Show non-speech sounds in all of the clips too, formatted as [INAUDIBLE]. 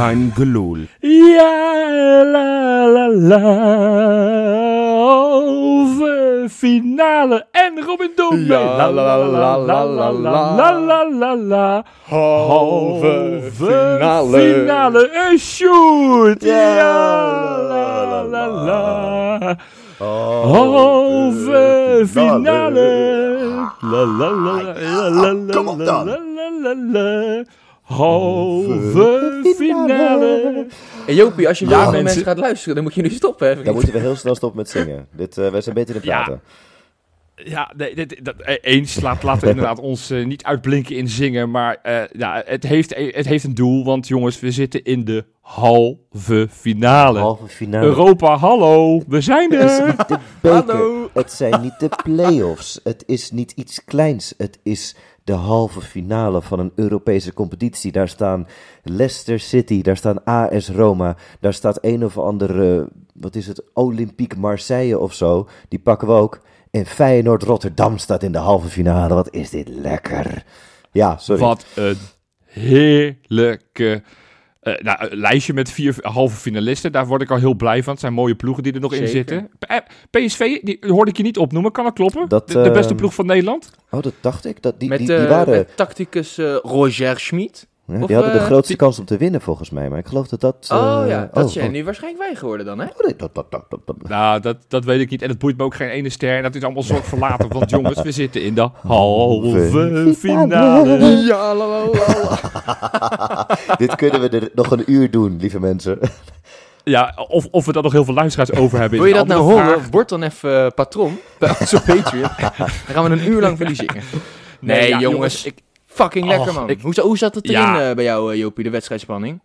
kein. Ja, la la la. Halve finale. En Robin. Ja, la la la la la la la la la la. Halve finale. Een shoot. Ja, la la la. Halve finale. La la la la la la la la. Halve finale. En Jopie, als je Ja, ja, mensen... gaat luisteren, dan moet je nu stoppen. Hè. Dan moeten we heel snel stoppen met zingen. Dit, eh, wij zijn beter in Ja. praten. Ja, nee, dit, dat, eh, eens. Laat, laten we inderdaad [LAUGHS] ons eh, niet uitblinken in zingen. Maar eh, ja, het, heeft, het heeft een doel. Want jongens, we zitten in de halve finale. Halve finale. Europa, hallo. We zijn Het is er. niet de beker. Hallo. Het zijn niet de play-offs. Het is niet iets kleins. Het is de halve finale van een Europese competitie. Daar staan Leicester City, daar staan AS Roma, daar staat een of andere, wat is het, Olympique Marseille of zo. Die pakken we ook. En Feyenoord Rotterdam staat in de halve finale. Wat is dit lekker. Ja, sorry. Wat een heerlijke eh, nou, een lijstje met vier halve finalisten. Daar word ik al heel blij van. Het zijn mooie ploegen die er nog in zitten. P- eh, PSV, die hoorde ik je niet opnoemen. Kan dat kloppen? Dat, de, de beste ehm, ploeg van Nederland? Oh, dat dacht ik. Dat, die, met, die, die eh, waren... met tacticus eh, Roger Schmid. Ja, Of, die hadden de eh, grootste kans om te winnen, volgens mij. Maar ik geloof dat dat... oh eh, ja, dat oh, zijn oh. nu waarschijnlijk wij geworden dan, hè? Oh, nee, dat, dat, dat, dat, dat. Nou, dat, dat weet ik niet. En het boeit me ook geen ene ster. En dat is allemaal zorg verlaten. Want [LAUGHS] jongens, we zitten in de halve finale. Ja, la, la, la. Dit kunnen we er nog een uur doen, lieve mensen. [LAUGHS] Ja, of, of we daar nog heel veel luisteraars over hebben. Wil je dat nou andere horen? vraag. Word dan even eh, patron bij onze [LAUGHS] Patreon. Dan gaan we een uur lang zingen. Nee, ja, jongens. ik, Fucking lekker, man. ik- hoe, hoe zat het erin Ja. eh, bij jou, eh, Jopie, de wedstrijdspanning?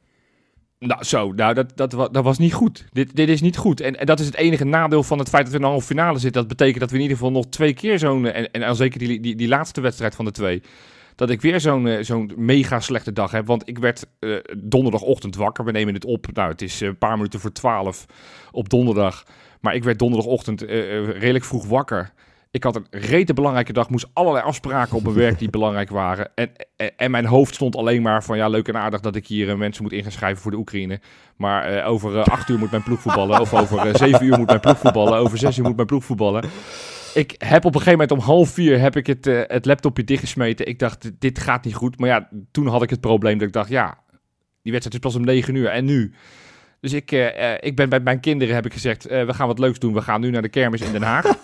nou, zo. Nou, dat, dat, wa- dat was niet goed. Dit, dit is niet goed. En, en dat is het enige nadeel van het feit dat we in de halve finale zitten. Dat betekent dat we in ieder geval nog twee keer zo'n... En, en dan zeker die, die, die laatste wedstrijd van de twee. Dat ik weer zo'n eh, zo'n mega slechte dag heb. Want ik werd eh, donderdagochtend wakker. We nemen het op. Nou, het is eh, een paar minuten voor twaalf op donderdag. Maar ik werd donderdagochtend eh, eh, redelijk vroeg wakker. Ik had een rete belangrijke dag. Moest allerlei afspraken op mijn werk die belangrijk waren. En, en, mijn hoofd stond alleen maar van... Ja, leuk en aardig dat ik hier eh, mensen moet ingeschrijven voor de Oekraïne. Maar eh, over eh, acht uur moet mijn ploeg voetballen. Of over zeven uur moet mijn ploeg voetballen. Over zes uur moet mijn ploeg voetballen. Ik heb op een gegeven moment om half vier heb ik het, het laptopje dichtgesmeten. Ik dacht, dit- gaat niet goed. Maar ja, toen had ik het probleem dat ik dacht... Ja, die wedstrijd is pas om negen uur. En nu? Dus ik, ik ben bij mijn kinderen heb ik gezegd... we gaan wat leuks doen. We gaan nu naar de kermis in Den Haag.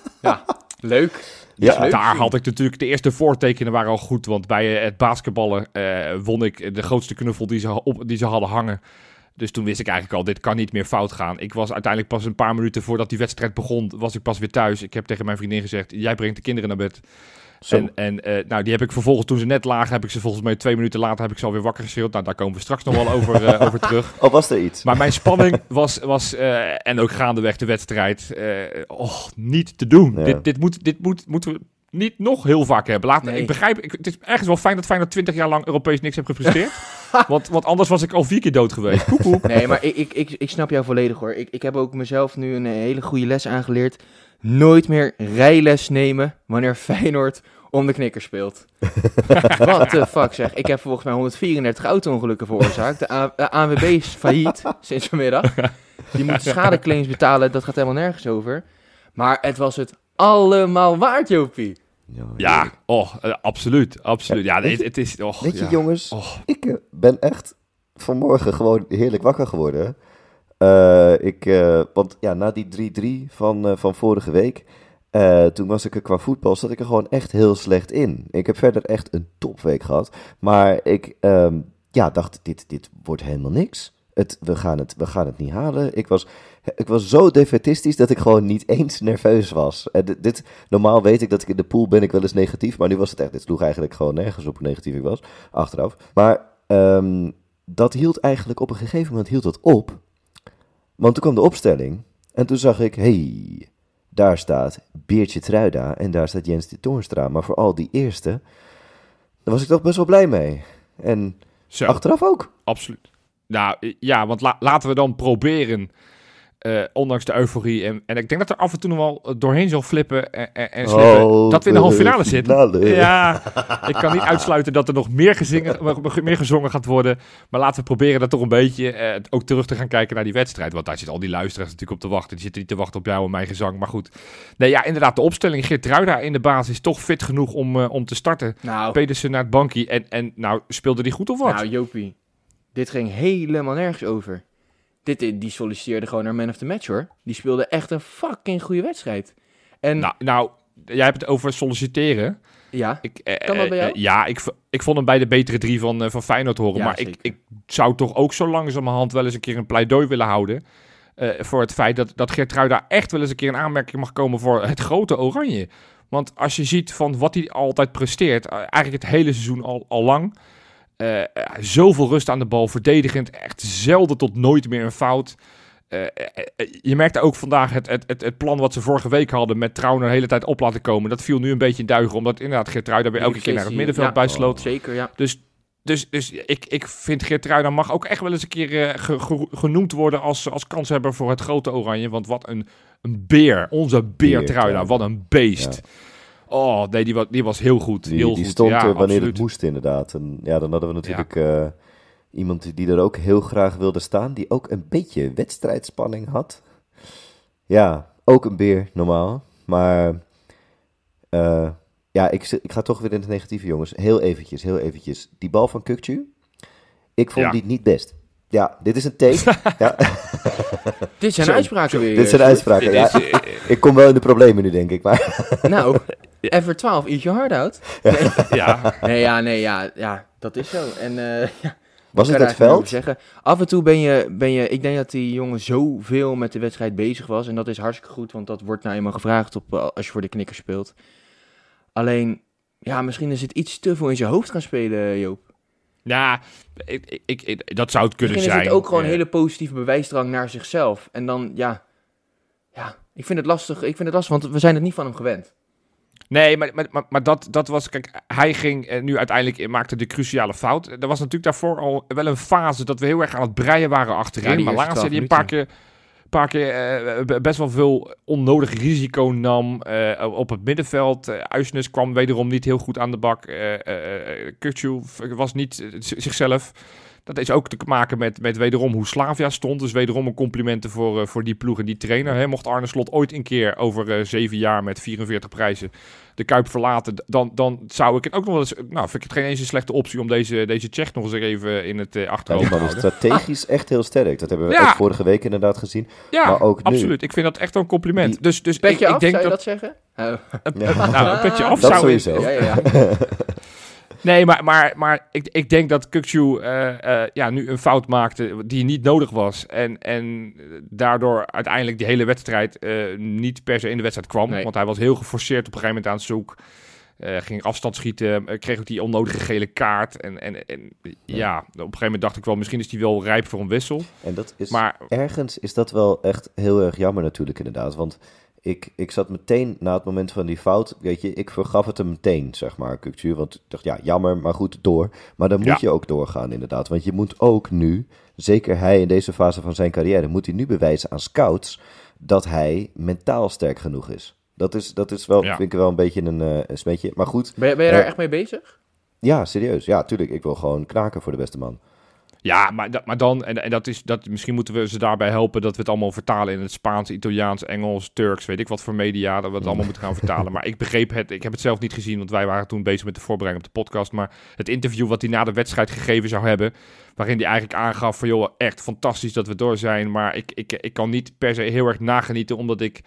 Leuk. Ja, leuk. Daar had ik natuurlijk de eerste voortekenen waren al goed. Want bij eh, het basketballen eh, won ik de grootste knuffel die ze, op, die ze hadden hangen. Dus toen wist ik eigenlijk al, dit kan niet meer fout gaan. Ik was uiteindelijk pas een paar minuten voordat die wedstrijd begon, was ik pas weer thuis. Ik heb tegen mijn vriendin gezegd, jij brengt de kinderen naar bed. Zo. En, en eh, nou, die heb ik vervolgens, toen ze net lagen, heb ik ze volgens mij twee minuten later heb ik ze alweer wakker geschreeuwd. Nou, daar komen we straks nog wel over, eh, [LAUGHS] over terug. Oh, was er iets? Maar mijn spanning was, was eh, en ook gaandeweg de wedstrijd, eh, oh, niet te doen. Ja. Dit, dit, moet, dit moet, moeten we niet nog heel vaak hebben. Laat, Nee. Ik begrijp, ik, het is ergens wel fijn dat Feyenoord 20 jaar lang Europees niks heeft gepresteerd. [LAUGHS] want, want anders was ik al vier keer dood geweest. Koek, koek. Nee, maar ik, ik, ik, ik snap jou volledig hoor. Ik, ik heb ook mezelf nu een hele goede les aangeleerd. Nooit meer rijles nemen wanneer Feyenoord om de knikker speelt. [LAUGHS] Wat de fuck zeg. Ik heb volgens mij 134 auto-ongelukken veroorzaakt. De, A- de ANWB is failliet sinds vanmiddag. Die moet schadeclaims betalen. Dat gaat helemaal nergens over. Maar het was het allemaal waard, Jopie. Ja, oh, eh, absoluut, absoluut. Ja, het, het is... Oh, Weet je, ja. jongens, Oh. ik eh, ben echt vanmorgen gewoon heerlijk wakker geworden. Eh, ik, eh, want ja, na die 3-3 van, eh, van vorige week, toen was ik er qua voetbal, zat ik er gewoon echt heel slecht in. Ik heb verder echt een topweek gehad. Maar ik ehm, ja, dacht, dit, dit wordt helemaal niks. Het, we, gaan het, we gaan het niet halen. Ik was, ik was zo defetistisch dat ik gewoon niet eens nerveus was. En dit, dit- normaal weet ik dat ik in de pool ben ik wel eens negatief. Maar nu was het echt, dit sloeg eigenlijk gewoon nergens op hoe negatief ik was. Achteraf. Maar ehm, dat hield eigenlijk op een gegeven moment hield dat op. Want toen kwam de opstelling. En toen zag ik, hey, daar staat Beertje Truida en daar staat Jens de Toornstra. Maar vooral die eerste, daar was ik toch best wel blij mee. En Zo. achteraf ook. Absoluut. Nou, ja, want la- laten we dan proberen Eh, ondanks de euforie. En, en ik denk dat er af en toe nog wel doorheen zal flippen en, en, en slippen. Oh, dat we in de halve finale de zitten. finale. Ja, ik kan niet uitsluiten dat er nog meer, gezingen, [LAUGHS] meer gezongen gaat worden. Maar laten we proberen dat toch een beetje eh, ook terug te gaan kijken naar die wedstrijd. Want daar zitten al die luisteraars natuurlijk op te wachten. Die zitten niet te wachten op jou en mijn gezang. Maar goed. Nee, ja, inderdaad, de opstelling. Geert Ruida in de basis is toch fit genoeg om, eh, om te starten. Nou, Pedersen naar het bankje. En, en nou, speelde die goed of wat? nou, Jopie. Dit ging helemaal nergens over. Dit, die solliciteerde gewoon naar man of the match, hoor. Die speelde echt een fucking goede wedstrijd. En nou, nou, jij hebt het over solliciteren. ja, Ik, eh, Kan dat bij eh, jou? ja, ik, ik vond hem bij de betere drie van, eh, van Feyenoord horen. Ja, maar ik, zeker. ik zou toch ook zo langzamerhand wel eens een keer een pleidooi willen houden. eh, voor het feit dat, dat Geertruida echt wel eens een keer een aanmerking mag komen voor het grote oranje. Want als je ziet van wat hij altijd presteert, eh, eigenlijk het hele seizoen al, al lang. Eh, eh, zoveel rust aan de bal, verdedigend, echt zelden tot nooit meer een fout. Eh, je merkte ook vandaag het, het, het, het plan wat ze vorige week hadden met Trauner de hele tijd op laten komen. Dat viel nu een beetje in duigen, omdat inderdaad Geertruida weer elke keer naar het middenveld Ja. bijsloot. zeker, ja. Dus, dus, dus ik, ik vind Geertruida mag ook echt wel eens een keer ge- ge- genoemd worden als, als kanshebber voor het grote oranje. Want wat een, een beer, onze beer Beer, Truida, ja. wat een beest. Oh nee, die was, die was heel goed. Die, heel die goed. stond ja, er wanneer absoluut. het moest, inderdaad. En ja, dan hadden we natuurlijk eh, iemand die er ook heel graag wilde staan, die ook een beetje wedstrijdspanning had. Ja, ook een beer, normaal. Maar eh, ja, ik, ik ga toch weer in het negatieve, jongens. Heel eventjes, heel eventjes. Die bal van Kukcu, ik vond Ja. die niet best. Ja, dit is een take. [LAUGHS] ja, [LAUGHS] Dit zijn Zo, uitspraken weer. dit zijn Sjoerd. uitspraken. Ja, eh, ik kom wel in de problemen nu, denk ik. Maar Nou, [LAUGHS] Ever 12, eat your heart out. [LAUGHS] ja, Nee, ja, nee, ja, ja, dat is zo. En eh [LAUGHS] ja, was ik het het veld? zeggen. Af en toe ben je, ben je, ik denk dat die jongen zoveel met de wedstrijd bezig was. En dat is hartstikke goed, want dat wordt nou eenmaal gevraagd op, eh, als je voor de knikker speelt. Alleen, ja, misschien is het iets te veel in zijn hoofd gaan spelen, Joop. ja ik, ik, dat zou het kunnen Misschien is zijn. het ook gewoon een hele positieve bewijsdrang naar zichzelf. En dan, ja, ja, ik vind het lastig, ik vind het lastig, want we zijn het niet van hem gewend. Nee, maar, maar, maar, dat, dat was... Kijk, hij ging eh, nu uiteindelijk... maakte de cruciale fout. Er was natuurlijk daarvoor al wel een fase... dat we heel erg aan het breien waren achterin. maar laatst 12 die een paar keer... paar keer eh, be- best wel veel onnodig risico nam eh, op het middenveld. Uh, Uisnes kwam wederom niet heel goed aan de bak. uh, was niet zichzelf. Dat is ook te maken met, met wederom hoe Slavia stond. Dus wederom een complimenten voor, eh, voor die ploeg en die trainer. Hè. Mocht Arne Slot ooit een keer over eh, zeven jaar met 44 prijzen de Kuip verlaten, dan, dan zou ik het ook nog wel eens... Nou, vind ik het geen eens een slechte optie om deze, deze Tsjech nog eens even in het eh, Ja, achterhoofd te houden. strategisch echt heel sterk. Dat hebben we Ja. ook vorige week inderdaad gezien. Ja, maar ook nu. absoluut. Ik vind dat echt wel een compliment. Die- dus dus ik, Petje ik af, denk zou je dat... dat, zeggen? Oh. Ja. Nou, een petje af Dat zou sowieso. Ja, ja, ja. [LAUGHS] Nee, maar, maar, maar ik, ik denk dat Kukcu eh, eh, ja, nu een fout maakte die niet nodig was. En, en daardoor uiteindelijk die hele wedstrijd eh, niet per se in de wedstrijd kwam. Nee. Want hij was heel geforceerd op een gegeven moment aan het zoek. Ging afstand schieten, kreeg ook die onnodige gele kaart. En, en, en ja. op een gegeven moment dacht ik wel, misschien is hij wel rijp voor een wissel. En dat is Maar ergens is dat wel echt heel erg jammer natuurlijk inderdaad. Want ik, ik zat meteen na het moment van die fout, weet je, ik vergaf het hem meteen, zeg maar, Kukcu. Want ik dacht, ja, jammer, maar goed, door. Maar dan moet Ja. je ook doorgaan inderdaad. Want je moet ook nu, zeker hij in deze fase van zijn carrière, moet hij nu bewijzen aan scouts dat hij mentaal sterk genoeg is. Dat is, dat is wel, Ja. vind ik wel een beetje een, eh, een smetje. Maar goed, Ben, je- ben je daar Ja. echt mee bezig? ja, serieus. Ja, tuurlijk, ik wil gewoon knaken voor de beste man. Ja, maar, dat, maar dan, en, en dat is, dat, misschien moeten we ze daarbij helpen dat we het allemaal vertalen in het Spaans, Italiaans, Engels, Turks, weet ik wat voor media, dat we het allemaal moeten gaan vertalen. Maar ik begreep het, ik heb het zelf niet gezien, want wij waren toen bezig met de voorbereiding op de podcast. Maar het interview wat hij na de wedstrijd gegeven zou hebben, waarin hij eigenlijk aangaf van, joh, echt fantastisch dat we door zijn, maar ik, ik, ik kan niet per se heel erg nagenieten, omdat ik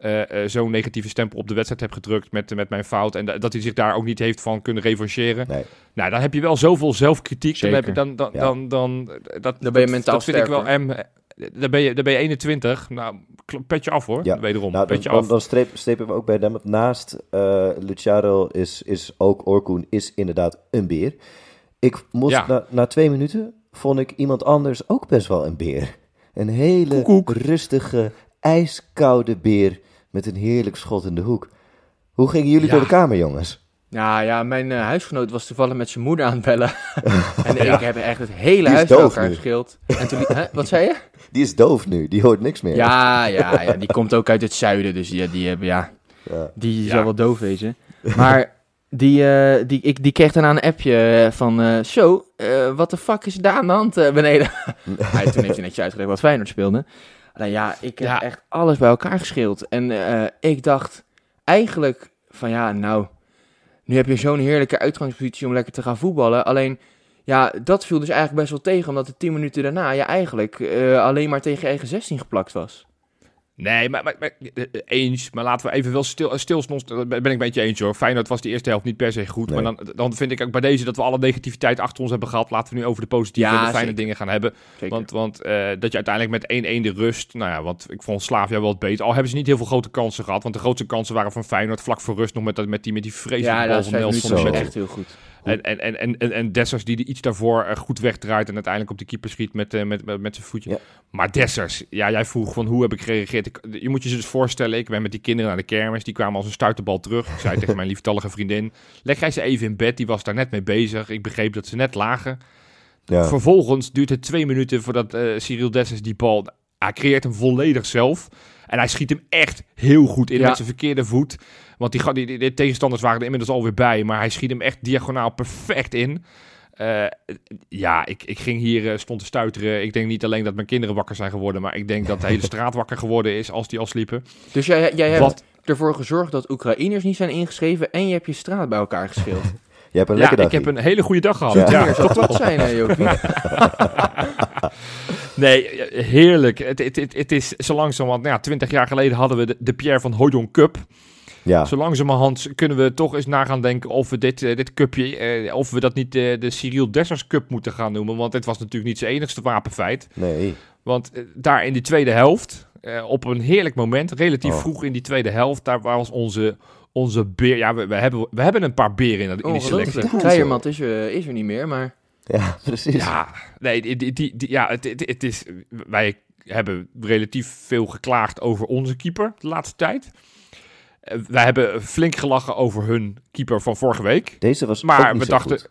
eh, eh, zo'n negatieve stempel op de wedstrijd heb gedrukt met, met mijn fout. En da- dat hij zich daar ook niet heeft van kunnen revancheren. Nee. Nou, dan heb je wel zoveel zelfkritiek. Dan, heb je, dan, dan, Ja. dan, dan, dat, Dan ben je dat- mentaal dat vind ik wel. eh, dan, ben je, dan ben je 21. Nou, petje af hoor. Ja. Wederom. Nou, dan, petje dan, af. dan streep, strepen we ook bij hem. Naast eh Luciano is, is ook Orkoen is inderdaad een beer. Ik moest Ja. na, na twee minuten vond ik iemand anders ook best wel een beer. Een hele rustige, ijskoude beer met een heerlijk schot in de hoek. Hoe gingen jullie Ja. door de kamer, jongens? Nou ja, mijn eh, huisgenoot was toevallig met zijn moeder aan het bellen. [LAUGHS] en Ja. ik heb echt het hele is huis bij elkaar nu. geschild. En toen, [LAUGHS] hè, wat zei je? Die is doof nu, die hoort niks meer. Ja, ja, ja, die komt ook uit het zuiden, dus die, die, hebben, ja, Ja. die Ja. zal wel doof wezen. Maar die, eh, die, ik, die kreeg daarna een appje van, eh zo, eh, wat de fuck is daar aan de hand eh, beneden? [LAUGHS] ja, toen heeft hij netjes uitgelegd wat Feyenoord speelde. Nou ja, ik heb Ja. echt alles bij elkaar geschild. En eh, ik dacht eigenlijk van, ja, nou, nu heb je zo'n heerlijke uitgangspositie om lekker te gaan voetballen. Alleen, ja, dat viel dus eigenlijk best wel tegen, omdat de tien minuten daarna je eigenlijk eh, alleen maar tegen eigen 16 geplakt was. Nee, maar, maar, maar, eh, eens. Maar laten we even wel stil. Daar ben ik een beetje eens hoor. Feyenoord was de eerste helft niet per se goed. Nee. Maar dan, dan vind ik ook bij deze dat we alle negativiteit achter ons hebben gehad. Laten we nu over de positieve Ja, en de fijne zeker. dingen gaan hebben. Zeker. Want, want eh, dat je uiteindelijk met 1-1 de rust... Nou ja, want ik vond Slavia wel het beter. Al hebben ze niet heel veel grote kansen gehad. Want de grootste kansen waren van Feyenoord vlak voor rust nog met, dat- met, die, met die vreselijke ja, bal dat van Nelson. zo. was Met- echt heel goed. En, en, en, en, en, Dessers die er iets daarvoor eh, goed wegdraait en uiteindelijk op de keeper schiet met, eh, met, met, met zijn voetje. Ja. Maar Dessers, ja, jij vroeg van hoe heb ik gereageerd. Ik, je moet je dus voorstellen, ik ben met die kinderen naar de kermis. Die kwamen als een stuiterbal terug. Ik zei tegen mijn lieftallige vriendin, leg jij ze even in bed. Die was daar net mee bezig. Ik begreep dat ze net lagen. Ja. Vervolgens duurt het twee minuten voordat eh Cyril Dessers die bal... Hij creëert hem volledig zelf. En hij schiet hem echt heel goed in Ja. met zijn verkeerde voet. Want die, ga- die, die, die tegenstanders waren er inmiddels alweer bij. Maar hij schiet hem echt diagonaal perfect in. Eh, ja, ik, ik ging hier, eh, stond te stuiteren. Ik denk niet alleen dat mijn kinderen wakker zijn geworden. Maar ik denk dat de hele straat wakker geworden is als die al sliepen. Dus jij, jij hebt Wat? ervoor gezorgd dat Oekraïners niet zijn ingeschreven en je hebt je straat bij elkaar geschild. [LAUGHS] Je hebt een Ja, lekker ik heb een hele goede dag gehad. Ja. Ja. Zou dat zijn, hè, Jopie? [LAUGHS] Nee, heerlijk. Het, het, het, het is zo langzamerhand... Nou ja, twintig jaar geleden hadden we de, de Pierre van Hooydonk Cup. Ja, Zo langzamerhand kunnen we toch eens na gaan denken of we dit, eh, dit cupje, eh, of we dat niet eh, de Cyril Dessers Cup moeten gaan noemen. Want dit was natuurlijk niet zijn enigste wapenfeit. nee. Want daar in die tweede helft, eh, op een heerlijk moment, relatief Oh. vroeg in die tweede helft, daar was onze, onze beer. Ja, we, we, hebben, we hebben een paar beren in, in die selectie. Kleijermat is, er- is er niet meer, maar... Ja, precies. Ja, nee, die, die, die, die- ja het, het, het is, wij hebben relatief veel geklaagd over onze keeper de laatste tijd. Wij hebben flink gelachen over hun keeper van vorige week. Deze was ook Maar niet we zo dachten. goed.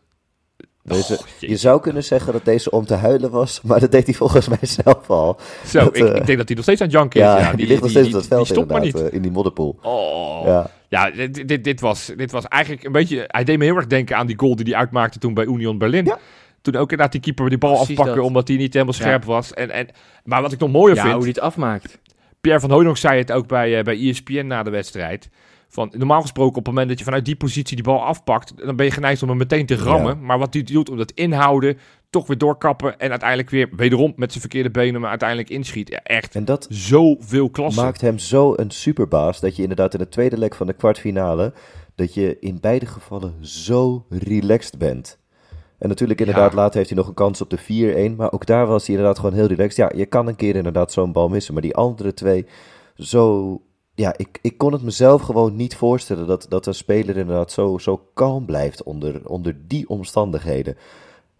Deze, Oh, je zou kunnen zeggen dat deze om te huilen was, [LAUGHS] maar dat deed hij volgens mij zelf al. Zo, dat, ik, eh, ik denk dat hij nog steeds aan het janken is. Ja, die, ligt nog steeds op dat veld die stopt maar niet. eh, in die modderpoel. Oh. Ja, Ja, dit, dit, dit, was, dit was eigenlijk een beetje... Hij deed me heel erg denken aan die goal die hij uitmaakte toen bij Union Berlin. Ja. Toen ook inderdaad die keeper die bal Precies afpakken dat. omdat hij niet helemaal Ja. scherp was. En, en, maar wat ik nog mooier Ja, vind... hoe hij het afmaakt. Pierre van Hooydonk zei het ook bij, eh, bij ESPN na de wedstrijd. Van, normaal gesproken op het moment dat je vanuit die positie die bal afpakt, dan ben je geneigd om hem meteen te rammen. Maar wat hij doet, om dat inhouden, toch weer doorkappen en uiteindelijk weer wederom met zijn verkeerde benen, maar uiteindelijk inschiet. Ja, echt en dat zoveel klasse. maakt hem zo een superbaas dat je inderdaad in het tweede leg van de kwartfinale, dat je in beide gevallen zo relaxed bent. En natuurlijk inderdaad, Ja. later heeft hij nog een kans op de 4-1, maar ook daar was hij inderdaad gewoon heel relaxed. Ja, je kan een keer inderdaad zo'n bal missen, maar die andere twee, zo... Ja, ik, ik kon het mezelf gewoon niet voorstellen dat, dat een speler inderdaad zo, zo kalm blijft onder, onder die omstandigheden.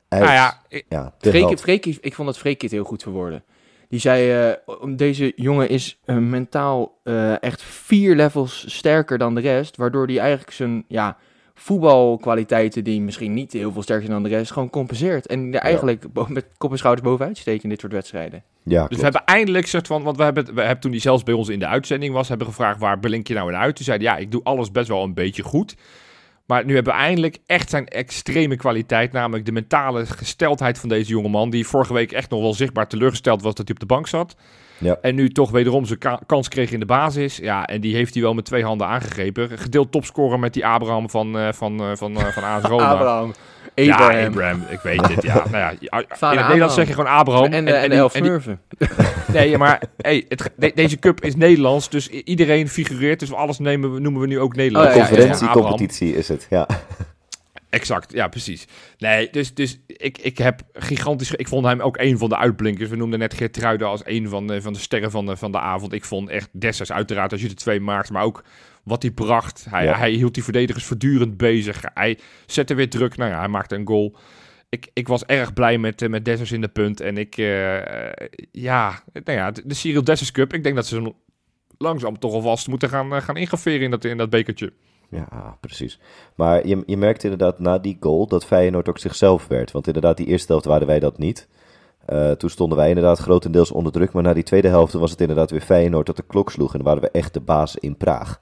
Nou ja, ik- ja, ik vond dat Freek het heel goed verwoorden. Die zei, eh, deze jongen is eh, mentaal eh, echt vier levels sterker dan de rest. Waardoor hij eigenlijk zijn ja, voetbalkwaliteiten, die misschien niet heel veel sterker zijn dan de rest, gewoon compenseert. En er eigenlijk met kop en schouders bovenuit steken in dit soort wedstrijden. Ja, dus klopt. we hebben eindelijk soort van, want we hebben, we hebben toen hij zelfs bij ons in de uitzending was, hebben gevraagd waar blink je nou in uit. Toen zei hij, ja, ik doe alles best wel een beetje goed. Maar nu hebben we eindelijk echt zijn extreme kwaliteit, namelijk de mentale gesteldheid van deze jongeman, die vorige week echt nog wel zichtbaar teleurgesteld was dat hij op de bank zat. Ja. En nu toch wederom zijn ka- kans kreeg in de basis. Ja, en die heeft hij wel met twee handen aangegrepen. Gedeeld topscorer met die Abraham van, eh van, eh, van, eh, van AS Roma. Abraham. Ja, Abraham. Ik weet het. Ja, nou ja, in het. Nederlands zeg je gewoon Abraham. En, en, die- en die-. [LAUGHS] Nee, maar hey, het, de- deze cup is Nederlands, dus iedereen figureert. Dus alles nemen noemen we nu ook Nederlands. Oh, ja, ja, ja. Conferentiecompetitie is het, ja. Exact, ja, precies. Nee, dus, dus ik, ik heb gigantisch... Ik vond hem ook een van de uitblinkers. We noemden net Geertruiden als een van de, van de sterren van de, van de avond. Ik vond echt Dessers uiteraard als je de twee maakt, maar ook wat hij bracht. Hij, Ja. hij hield die verdedigers voortdurend bezig. Hij zette weer druk. Nou ja, hij maakte een goal. Ik, ik was erg blij met, eh, met Dessers in de punt. En ik, eh, eh, ja, nou ja, de Cyril Dessers Cup. Ik denk dat ze hem langzaam toch alvast moeten gaan, gaan ingraveren in dat, in dat bekertje. Ja, precies. Maar je, je merkt inderdaad na die goal dat Feyenoord ook zichzelf werd. Want inderdaad, die eerste helft waren wij dat niet. Uh, toen stonden wij inderdaad grotendeels onder druk. Maar na die tweede helft was het inderdaad weer Feyenoord dat de klok sloeg. En waren we echt de baas in Praag.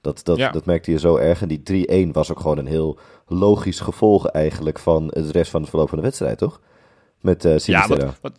Dat, dat, Ja. dat merkte je zo erg. En die 3-1 was ook gewoon een heel logisch gevolg eigenlijk van het rest van het verloop van de wedstrijd, toch? Met eh Ja, wat-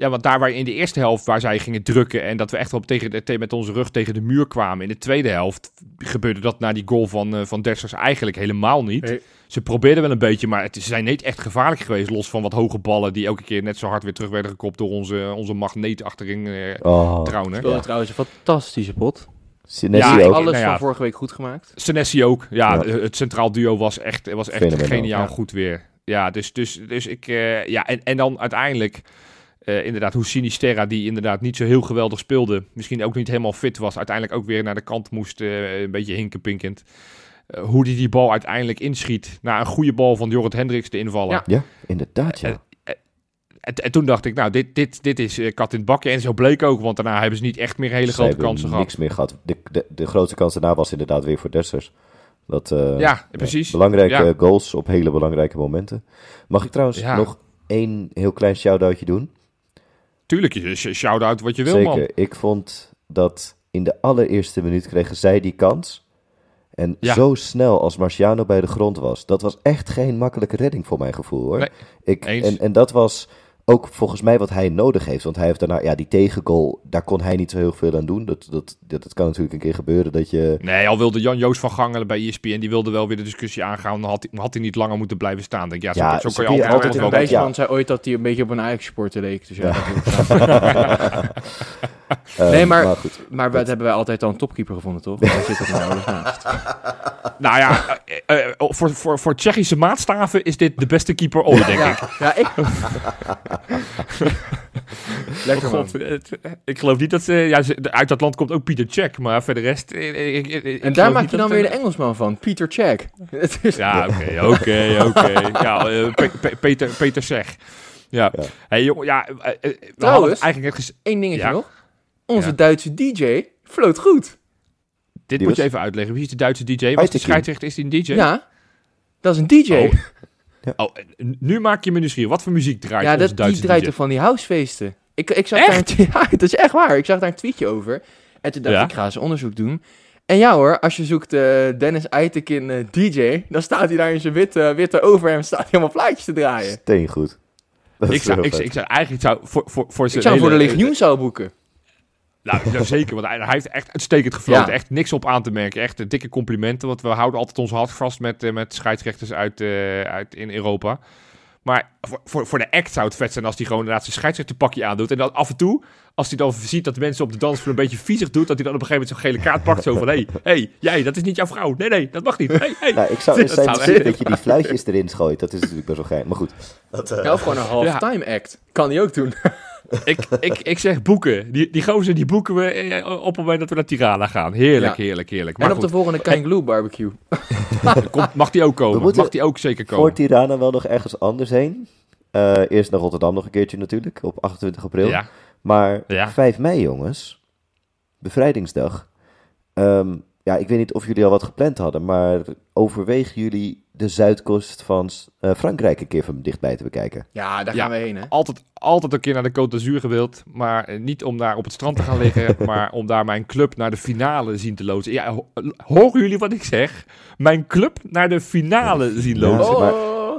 ja, want daar waar in de eerste helft waar zij gingen drukken en dat we echt wel tegen de, met onze rug tegen de muur kwamen. In de tweede helft gebeurde dat na die goal van, eh van Dessers eigenlijk helemaal niet. Nee. Ze probeerden wel een beetje, maar het, ze zijn niet echt gevaarlijk geweest. Los van wat hoge ballen die elke keer net zo hard weer terug werden gekopt door onze, onze magneet achterin eh Oh, Ja. trouwens een fantastische pot. Senesi Ja, ook. Alles nou ja. van vorige week goed gemaakt. Senesi ook. Ja, Ja. het centraal duo was echt, was echt geniaal Ja. goed weer. Ja, dus, dus, dus ik... eh, ja, en, en dan uiteindelijk... eh, inderdaad, hoe Sinisterra, die inderdaad niet zo heel geweldig speelde, misschien ook niet helemaal fit was, uiteindelijk ook weer naar de kant moest, eh, een beetje hinkenpinkend. Eh, hoe die die bal uiteindelijk inschiet, na een goede bal van Jorrit Hendricks, de invallen. Ja. Ja, inderdaad, ja. En, en toen dacht ik, nou, dit, dit, dit is kat in het bakje. En zo bleek ook, want daarna hebben ze niet echt meer hele grote kansen gehad. niks meer gehad. De, de, de grootste kans daarna was inderdaad weer voor Dessers. Dat, eh, Ja, precies. Belangrijke Ja. goals op hele belangrijke momenten. Mag ik trouwens Ja. nog één heel klein shout-outje doen? Tuurlijk, shout-out wat je wil, Zeker. man. Ik vond dat in de allereerste minuut kregen zij die kans. En Ja. zo snel als Marciano bij de grond was. Dat was echt geen makkelijke redding voor mijn gevoel hoor. Nee, ik, en, en dat was ook volgens mij wat hij nodig heeft. Want hij heeft daarna, ja, die tegengoal, daar kon hij niet zo heel veel aan doen. Dat, dat, dat, dat kan natuurlijk een keer gebeuren dat je. Nee, al wilde Jan-Joos van Gangelen bij ESPN, die wilde wel weer de discussie aangaan. Dan had hij, had hij niet langer moeten blijven staan. Denk, ik, ja, zo, Ja, zo zo kan je kun je altijd, altijd wel bij- Wijsman zei ooit dat hij een beetje op een Ajax-sporter leek. Dus ja, Ja. dat- [LAUGHS] [LAUGHS] eh, Nee, maar- goed. maar dat hebben wij altijd al een topkeeper gevonden, toch? Daar zit dat nou naast. [LAUGHS] Nou ja, eh, eh, voor, voor, voor Tsjechische maatstaven is dit de beste keeper ooit, denk ik. Ja, ja, ik... [LAUGHS] Lekker. God, het- ik geloof niet dat ze... Ja, ze- uit dat land komt ook Pieter Cech, maar voor de rest... eh, eh, ik- ik- ik En daar maak je dan weer de Engelsman van, Peter Check. [LAUGHS] Ja, oké, oké, oké. Ja, eh, Pe- Pe- Peter, Peter Zeg. Ja. Ja. Hey, jongen, ja... Trouwens- eigenlijk net Eén dingetje Ja. nog. Onze Ja. Duitse DJ floot goed. Dit Die moet je even uitleggen. Wie is de Duitse DJ? Was die Aitekin. scheidsrechter? Is die een DJ? Ja, dat is een DJ. Oh. Oh, nu maak je me nieuwsgierig. Wat voor muziek draait ja, onze dat, die Duitse draait DJ? er van die housefeesten. Ik, ik zag Echt? daar een [LAUGHS] ja, dat is echt waar. Ik zag daar een tweetje over. En toen dacht Ja? ik, ik ga eens onderzoek doen. En ja hoor, als je zoekt eh, Dennis Eitekin eh, DJ, dan staat hij daar in zijn witte, witte overhemd, staat hij helemaal plaatjes te draaien. Steengoed. Ik zou, ik, zou eigenlijk zou voor, voor, voor Ik zou voor de hele- legioenzaal boeken. Nou, ja, zeker, want hij, hij heeft echt uitstekend gefloten. Ja. Echt niks op aan te merken. Echt eh, dikke complimenten, want we houden altijd ons hart vast met, eh, met scheidsrechters uit, eh, uit in Europa. Maar voor, voor, voor de act zou het vet zijn als hij gewoon inderdaad zijn scheidsrechterpakje aandoet. En dan af en toe, als hij dan ziet dat de mensen op de dansvloer een beetje viezig doet, dat hij dan op een gegeven moment zo'n gele kaart pakt. Zo van, hé, hey, hey, jij, dat is niet jouw vrouw. Nee, nee, dat mag niet. Hey, hey. Nou, ik zou [LAUGHS] Dat eens zijn echt- dat je die fluitjes erin gooit. Dat is natuurlijk best wel geil. Maar goed. Dat, eh, Ja, of gewoon een halftime act. Kan hij ook doen. Ik, ik, ik zeg boeken. Die, die gozer die boeken we eh, op het moment dat we naar Tirana gaan. Heerlijk, Ja. heerlijk, heerlijk. Maar en op de volgende Kangaloo barbecue. [LAUGHS] komt, mag die ook komen? Mag die ook zeker voor komen? Tirana wel nog ergens anders heen. Eh, eerst naar Rotterdam nog een keertje natuurlijk. Op 28 april. Ja. Maar Ja. 5 mei, jongens. Bevrijdingsdag. Ehm, ja, ik weet niet of jullie al wat gepland hadden. Maar overwegen jullie de zuidkust van eh, Frankrijk een keer van dichtbij te bekijken? Ja, daar Ja. gaan we heen hè. altijd, altijd een keer naar de Côte d'Azur gewild. Maar eh, niet om daar op het strand te gaan liggen. [LAUGHS] maar om daar mijn club naar de finale zien te loodsen. Ja, ho- horen jullie wat ik zeg? Mijn club naar de finale zien loodsen. maar-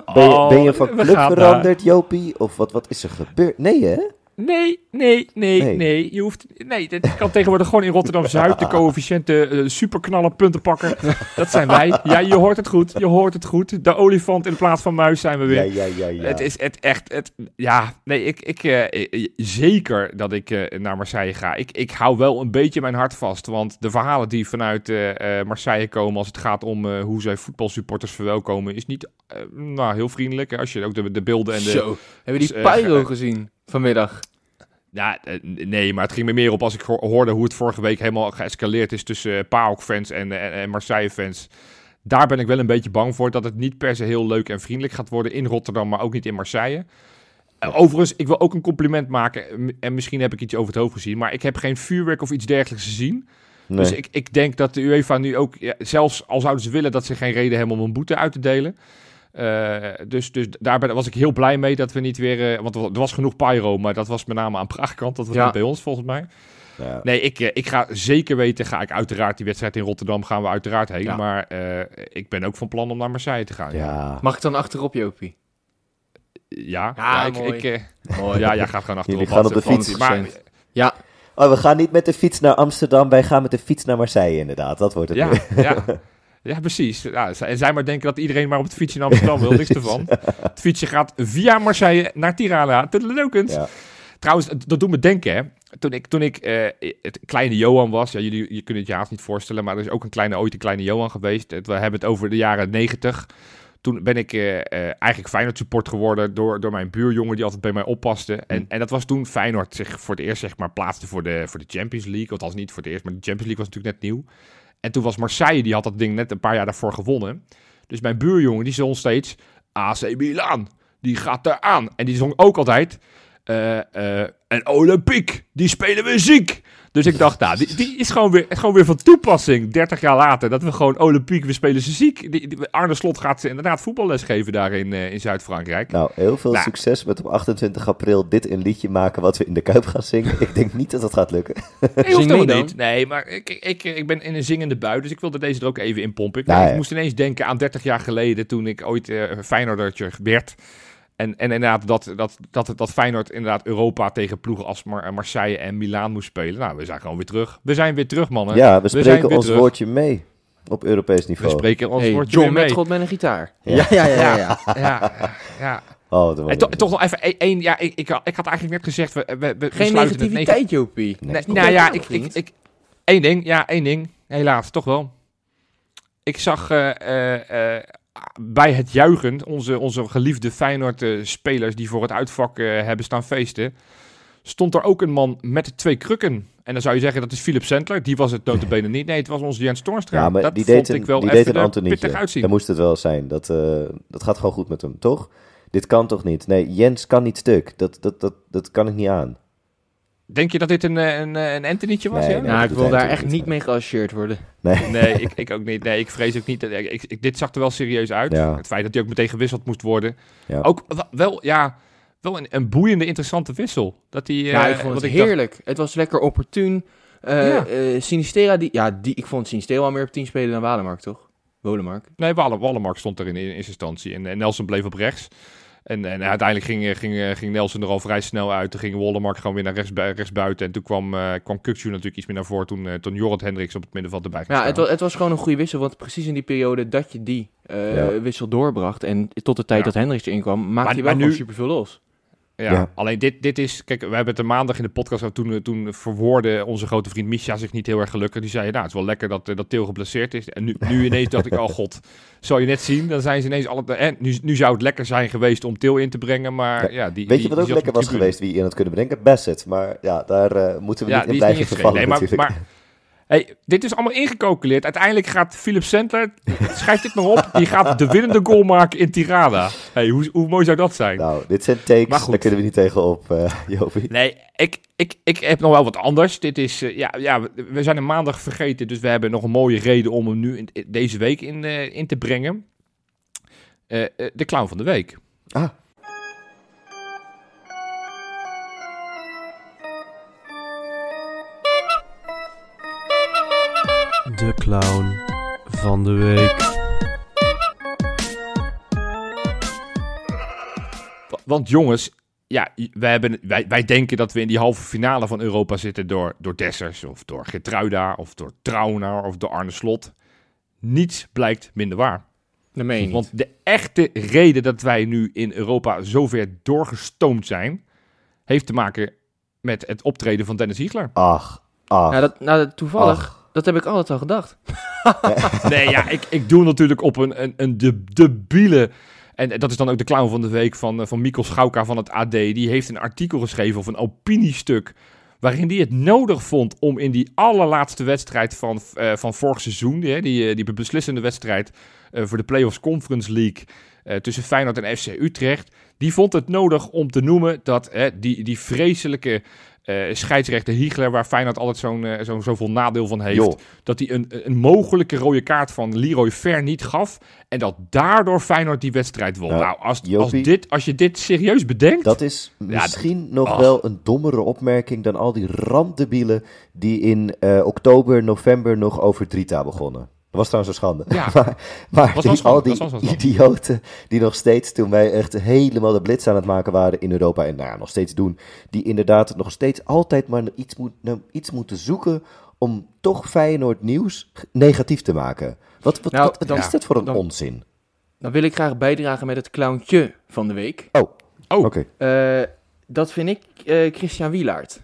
Oh. Ben je, Oh, ben je van we club veranderd, Jopie? Of wat, wat is er gebeurd? Nee, hè? Nee, nee, nee, Nee. nee. Je hoeft, nee, dat kan tegenwoordig gewoon in Rotterdam-Zuid. De coëfficiënte eh, superknallen puntenpakker. Dat zijn wij. Ja, je hoort het goed. Je hoort het goed. De olifant in plaats van muis zijn we weer. Ja, ja, ja, ja. Het is het echt, het, ja, nee, ik, ik, eh, eh, zeker dat ik eh, naar Marseille ga. Ik, ik hou wel een beetje mijn hart vast, want de verhalen die vanuit eh, eh, Marseille komen als het gaat om eh, hoe zij voetbalsupporters verwelkomen, is niet nou, heel vriendelijk. hè. Als je ook de, de beelden en de... Zo. Hebben we die Dus, pyro gezien vanmiddag? Ja, eh, nee, maar het ging me meer op als ik ho- hoorde hoe het vorige week helemaal geëscaleerd is tussen uh, PAOK-fans en, en, en Marseille-fans. Daar ben ik wel een beetje bang voor dat het niet per se heel leuk en vriendelijk gaat worden in Rotterdam, maar ook niet in Marseille. Eh, overigens, ik wil ook een compliment maken. En misschien heb ik iets over het hoofd gezien. Maar ik heb geen vuurwerk of iets dergelijks gezien. Nee. Dus ik, ik denk dat de UEFA nu ook, ja, zelfs al zouden ze willen, dat ze geen reden hebben om een boete uit te delen. Eh, dus, dus daar ben- was ik heel blij mee dat we niet weer... eh, want er was genoeg pyro, maar dat was met name aan Praagkant. Dat was Ja. niet bij ons volgens mij. Ja. Nee, ik, eh, ik ga zeker weten, ga ik uiteraard die wedstrijd in Rotterdam gaan we uiteraard heen. Ja. Maar eh, ik ben ook van plan om naar Marseille te gaan. Ja, Ja. Mag ik dan achterop, Jopie? ja, Ja, ik, mooi. ik, Mooi. ja, jij gaat gewoon achterop. Jullie gaan op de fiets. Maar, Ja, Oh, we gaan niet met de fiets naar Amsterdam, wij gaan met de fiets naar Marseille inderdaad. Dat wordt het ja, nu. ja, [LAUGHS] ja, precies. Ja, en zij maar denken dat iedereen maar op het fietsje in Amsterdam wil. Niks ervan. [LAUGHS] Het fietsje gaat via Marseille naar Tirana. Toedeledoekens. Ja. Trouwens, dat doet me denken, hè. Toen ik, toen ik eh, het kleine Johan was, ja, jullie je kunt het je haast niet voorstellen, maar er is ook een kleine, ooit een kleine Johan geweest. Het- We hebben het over de jaren negentig. Toen ben ik eh, eh, eigenlijk Feyenoord support geworden door, door mijn buurjongen die altijd bij mij oppaste. En, en dat was toen Feyenoord zich voor het eerst zeg maar plaatste voor de, voor de Champions League. Althans niet voor het eerst, maar de Champions League was natuurlijk net nieuw. En toen was Marseille, die had dat ding net een paar jaar daarvoor gewonnen. Dus mijn buurjongen, die zong steeds AC Milan, die gaat eraan. En die zong ook altijd eh, eh, en Olympique, die spelen we ziek. Dus ik dacht, nou, die, die is gewoon weer, gewoon weer van toepassing. 30 jaar later, dat we gewoon Olympique, we spelen ze ziek. Die, die- Arne Slot gaat ze inderdaad voetballes geven daar in, eh, in Zuid-Frankrijk. Nou, heel veel Nou. succes met op 28 april dit een liedje maken wat we in de Kuip gaan zingen. Ik denk niet dat dat gaat lukken. Nee, hoeft helemaal niet. Nee, maar ik, ik, ik ben in een zingende bui, dus ik wilde deze er ook even in pompen. Ik, Nou ik moest ineens denken aan 30 jaar geleden, toen ik ooit eh Feyenoordertje werd. En, en inderdaad, dat, dat, dat, dat Feyenoord inderdaad Europa tegen ploegen als Mar- Marseille en Milaan moest spelen. Nou, we zijn gewoon weer terug. We zijn weer terug, mannen. Ja, we zijn spreken weer ons terug. woordje mee op Europees We niveau. spreken ons hey, woordje John mee. met God met een gitaar. Ja. Ja, ja, ja. ja, ja. Ja, [LAUGHS] ja. Oh, En to- toch nog even één- één. Ja, ik, ik, had- ik had eigenlijk net gezegd, we, we, we we Geen sluiten het negativiteit, Jopie. Nee. Nou ja, ik, ik, ik, één ding, ja, één ding. Helaas, toch wel. Ik zag eh, eh, eh, bij het juichen onze, onze geliefde Feyenoord-spelers die voor het uitvak eh, hebben staan feesten, stond er ook een man met twee krukken. En dan zou je zeggen, dat is Philip Sendler. Die was het notabene niet. Nee, het was onze Jens Toornstra. Ja, maar dat die vond een, ik wel die even deed een pittig uitzien. Dat moest het wel zijn. Dat, eh, dat gaat gewoon goed met hem, toch? Dit kan toch niet? Nee, Jens kan niet stuk. Dat, dat, dat, dat kan ik niet aan. Denk je dat dit een, eh, een, eh, een Antonietje was? Nee, ja? nee. Nou, ik wil hij daar echt niet mee geassocieerd worden. Nee. Nee, [LAUGHS] ik, ik ook niet. Nee, ik vrees ook niet. Dat, ik, ik, dit zag er wel serieus uit. Ja. Het feit dat hij ook meteen gewisseld moest worden. Ja. Ook wel, ja, wel een, een boeiende, interessante wissel. Dat die, ja, eh, ik vond het heerlijk. Het was lekker opportun. Eh Ja. eh, Sinistera, die, ja, die, ik vond Sinistera al meer op 10 spelen dan Walemark, toch? Wolemark. nee, Walle, Wallenmark stond er in, in eerste instantie. En, en Nelson bleef op rechts. En, en uiteindelijk ging, eh, ging, eh, ging Nelson er al vrij snel uit. Toen ging Wallenmark gewoon weer naar rechts, rechts buiten. En toen kwam, eh kwam natuurlijk iets meer naar voren. Toen, eh, toen Jorrit Hendricks op het middenveld erbij ging Ja, het was, het was gewoon een goede wissel, want precies in die periode dat je die eh, Ja. wissel doorbracht en tot de tijd Ja. dat Hendricks erin kwam, maakte hij wel nu- superveel los. Ja, Ja. alleen dit, dit is... Kijk, we hebben het een maandag in de podcast. Toen, eh, toen verwoordde onze grote vriend Misha zich niet heel erg gelukkig. Die zei, nou, het is wel lekker dat, eh, dat Til geblesseerd is. En nu, nu ineens dacht ik, oh [LAUGHS] god, zal je net zien. Dan zijn ze ineens alle... En nu, nu zou het lekker zijn geweest om Til in te brengen, maar ja, die... Weet die- je wat ook lekker was geweest wie in had kunnen brengen? Bassett. Maar ja, daar eh, moeten we Ja, niet in blijven vervallen Nee, maar, natuurlijk. maar hey, dit is allemaal ingecalculeerd. Uiteindelijk gaat Philip Sendler, schrijf dit maar op, die gaat de winnende goal maken in Tirana. Hey, hoe, hoe mooi zou dat zijn? Nou, dit zijn takes, Maar goed. daar kunnen we niet tegenop, eh [LAUGHS] Jopie. Nee, ik, ik, ik heb nog wel wat anders. Dit is, eh, ja, ja, we- zijn een maandag vergeten, dus we hebben nog een mooie reden om hem nu in, in- deze week in, eh, in te brengen. De clown van de week. Ah, De clown van de week. Wa- Want jongens, ja, wij, hebben, wij, wij denken dat we in die halve finale van Europa zitten door, door Dessers of door Gertruida of door Trauner of door Arne Slot. Niets blijkt minder waar. Dat meen je niet. Want de echte reden dat wij nu in Europa zover doorgestoomd zijn, heeft te maken met het optreden van Dennis Hiegler. ach, ach. nou, dat, nou, toevallig, ach. Dat heb ik altijd al gedacht. [LAUGHS] Nee, ja, ik, ik doe natuurlijk op een, een, een de, debiele... En dat is dan ook de clown van de week van, eh, van Mikkel Schauka van het AD. Die heeft een artikel geschreven of een opiniestuk... waarin hij het nodig vond om in die allerlaatste wedstrijd van, eh, van vorig seizoen... Die, die, eh, die beslissende wedstrijd voor de Playoffs Conference League... tussen Feyenoord en FC Utrecht... die vond het nodig om te noemen dat die, die vreselijke eh, scheidsrechter Hiegler, waar Feyenoord altijd zo'n eh, zo'n zoveel nadeel van heeft. Dat hij een, een mogelijke rode kaart van Leroy Ver niet gaf. En dat daardoor Feyenoord die wedstrijd won. Nou, als, als, dit, als je dit serieus bedenkt... Dat is misschien nog ach. wel een dommere opmerking dan al die randdebielen die in eh, oktober, november nog over Drita begonnen. Dat was trouwens een schande. Ja. [LAUGHS] maar maar Was die, wel schande, al die dat was idioten die nog steeds, toen wij echt helemaal de blitz aan het maken waren in Europa, en nou nog steeds doen, die inderdaad nog steeds altijd maar iets, moet, iets moeten zoeken om toch Feyenoord nieuws negatief te maken. Wat, wat, Nou, wat, wat dan- is dit voor een dan- onzin? Dan wil ik graag bijdragen met het clowntje van de week. Oh, Oh. oké. Eh, dat vind ik eh, Christian Wielaert.